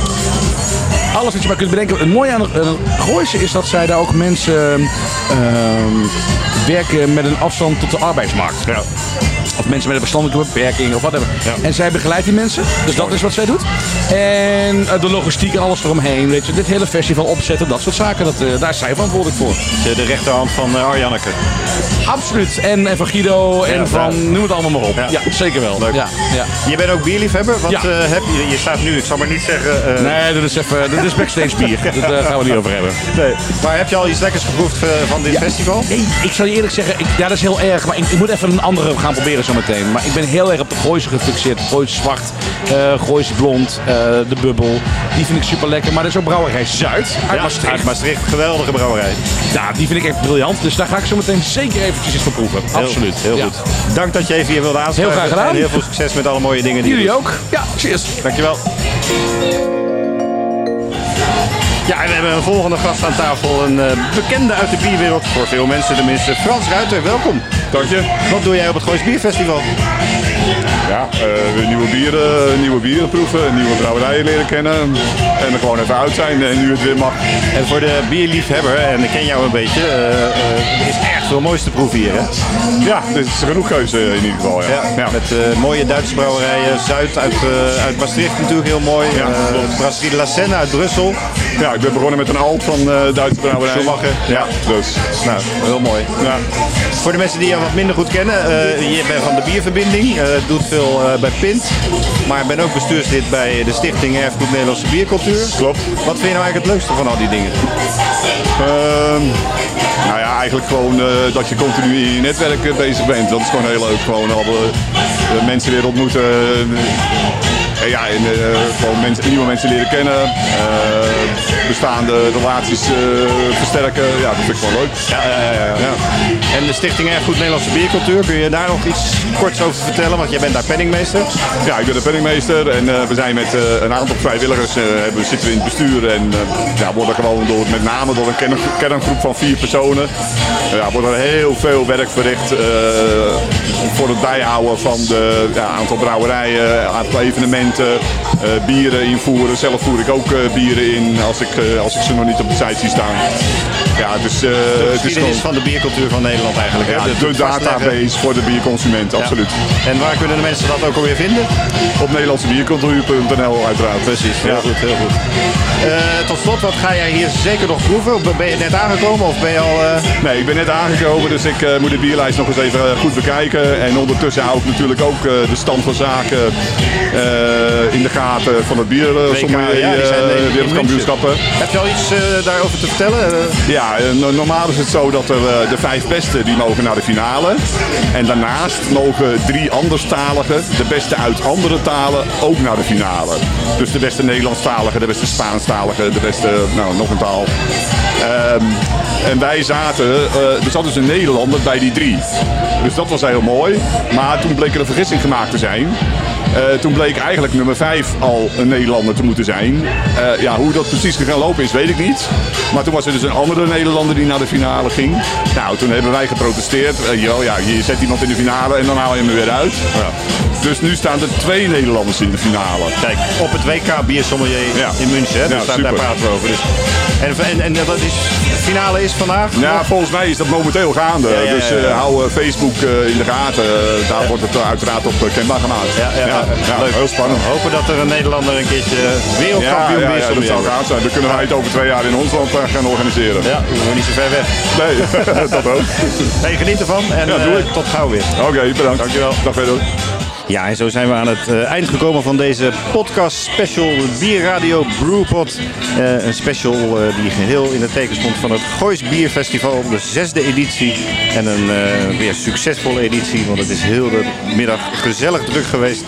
alles wat je maar kunt bedenken. Het mooie aan het Gooise is dat zij daar ook mensen ehm, werken met een afstand tot de arbeidsmarkt. Of mensen met een verstandelijke beperking of wat ook. En zij begeleidt die mensen. Dus dat is wat zij doet. En eh, de logistiek en alles eromheen. Weet je, dit hele festival opzetten, dat soort zaken. Dat, eh, daar is zij verantwoordelijk voor. De, de rechterhand van uh, Arjanneke. Absoluut. En, en van Guido en Ja, van, ja. noem het allemaal maar op. Ja. Zeker wel. Leuk. Ja, ja. Je bent ook bierliefhebber. Wat heb je? Je staat nu, ik zal maar niet zeggen. Nee, dat is even, dat is backstage bier. Daar gaan we niet over hebben. Nee. Maar heb je al iets lekkers geproefd van dit festival? Nee, ik zal je eerlijk zeggen, ik, ja, dat is heel erg. Maar ik, ik moet even een andere gaan proberen zo meteen. Maar ik ben heel erg op de Gooise gefixeerd. Gooise zwart, eh Gooise blond, eh, de bubbel. Die vind ik super lekker. Maar er is ook brouwerij Zuid uit Ja, Maastricht. uit Maastricht, geweldige brouwerij. Ja, die vind ik echt briljant. Dus daar ga ik zo meteen zeker eventjes eens van proeven. Heel- Absoluut. Heel Ja. goed. Dank dat je even hier wilde aansluiten. Heel graag gedaan. En heel veel succes met alle mooie dingen die je Jullie doet. ook. Ja, cheers. Dankjewel. Ja, en we hebben een volgende gast aan tafel. Een eh, bekende uit de bierwereld. Voor veel mensen tenminste. Frans Ruiter, welkom. Dank je. Wat doe jij op het Goois Bierfestival? Ja, eh, nieuwe bieren, nieuwe bieren proeven, nieuwe brouwerijen leren kennen. En er gewoon even uit zijn en nu het weer mag. En voor de bierliefhebber, en ik ken jou een beetje, eh, eh, er is echt veel moois te proeven hier. Hè? Ja, er is genoeg keuze in ieder geval. Ja. Ja, Met eh, mooie Duitse brouwerijen. Zuid uit, eh, uit Maastricht natuurlijk heel mooi. Ja, Eh. Brasserie de la Seine uit Brussel. Ja, ik ben begonnen met een alt van Duitse brouwerij. Schumacher. Ja, dus. Nou, heel mooi. Ja. Voor de mensen die je wat minder goed kennen, je bent van de bierverbinding, doet veel bij Pint, maar ben ook bestuurslid bij de stichting Erfgoed Nederlandse Biercultuur. Klopt. Wat vind je nou eigenlijk het leukste van al die dingen? Ehm, nou ja, eigenlijk gewoon dat je continu in je netwerk bezig bent. Dat is gewoon heel leuk. Gewoon alle mensen weer ontmoeten. ja, en, gewoon mensen, nieuwe mensen leren kennen. Bestaande relaties versterken. Ja, dat vind ik gewoon leuk. Ja, ja, ja, ja. En de Stichting Erfgoed Nederlandse Biercultuur, kun je daar nog iets korts over vertellen? Want jij bent daar penningmeester. Ja, ik ben de penningmeester en uh, we zijn met uh, een aantal vrijwilligers hebben, zitten we in het bestuur. En ja, worden gewoon door, met name door een kern, kerngroep van vier personen, ja, wordt er heel veel werk verricht voor het bijhouden van de ja, aantal brouwerijen, aantal evenementen, bieren invoeren. Zelf voer ik ook bieren in als ik, als ik ze nog niet op de site zie staan. Ja, dus, de het is gewoon... van de biercultuur van Nederland eigenlijk. Ja, de, de database voor de bierconsument, absoluut. En waar kunnen de mensen dat ook alweer vinden? Op nederlandsebiercultuur.nl uiteraard. Precies, heel goed, heel goed. Uh, tot slot, wat ga jij hier zeker nog proeven? Ben je net aangekomen of ben je al... Uh... Nee, ik ben net aangekomen, dus ik uh, moet de bierlijst nog eens even goed bekijken. En ondertussen hou ik natuurlijk ook de stand van zaken in de gaten van het bier ja, wereldkampioenschappen. Heb je al iets daarover te vertellen? Ja, normaal is het zo dat er de vijf beste die mogen naar de finale. En daarnaast mogen drie anderstaligen, de beste uit andere talen, ook naar de finale. Dus de beste Nederlandstalige, de beste Spaanstalige, de beste, nou nog een taal. Um, en wij zaten, uh, er zat dus een Nederlander bij die drie. Dus dat was heel mooi. Maar toen bleek er een vergissing gemaakt te zijn. Uh, toen bleek eigenlijk nummer 5 al een Nederlander te moeten zijn. Uh, ja, hoe dat precies gaan lopen is, weet ik niet. Maar toen was er dus een andere Nederlander die naar de finale ging. Nou, toen hebben wij geprotesteerd. Uh, joh, ja, je zet iemand in de finale en dan haal je hem er weer uit. Ja. Dus nu staan er twee Nederlanders in de finale. Kijk, op het WK Biersommelier ja. in München. Hè? Dus ja, daar, daar, praten we over. Dus. En, en, en dat is, finale is vandaag? Ja, volgens mij is dat momenteel gaande. dus hou Facebook in de gaten. daar wordt het uiteraard op kenbaar gemaakt. ja. Leuk. heel spannend. Hopen dat er een Nederlander een keertje wereldkampioen ja, ja, ja, dat zou gaaf zijn. Dan kunnen wij het over twee jaar in ons land eh, gaan organiseren. Ja, we zijn niet zo ver weg. Nee, dat ook. Hey, geniet ervan en tot gauw weer. Oké, okay, bedankt. Dankjewel. Dag verder. Ja, en zo zijn we aan het uh, eind gekomen van deze podcast special Bierradio Brewpot. Uh, een special uh, die geheel in het teken stond van het Goois Bierfestival, de zesde editie. En een weer succesvolle editie, want het is heel de middag gezellig druk geweest.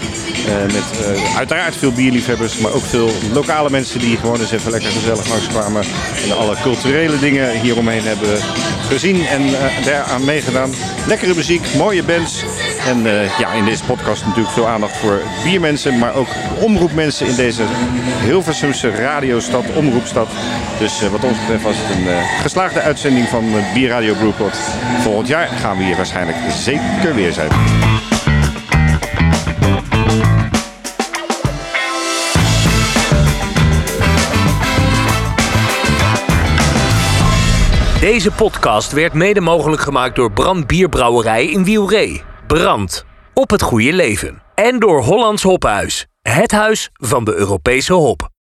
met uiteraard veel bierliefhebbers, maar ook veel lokale mensen die gewoon eens even lekker gezellig langskwamen. En alle culturele dingen hieromheen hebben gezien en daaraan meegedaan. Lekkere muziek, mooie bands. En ja, in deze podcast natuurlijk veel aandacht voor biermensen, maar ook omroepmensen in deze Hilversumse radiostad, omroepstad. Dus uh, wat ons betreft was het een uh, geslaagde uitzending van Bierradio Brewpot. Volgend jaar gaan we hier waarschijnlijk zeker weer zijn. Deze podcast werd mede mogelijk gemaakt door Brand Bierbrouwerij in Wielree. Brand op het goede leven. En door Hollands Hophuis, het huis van de Europese hop.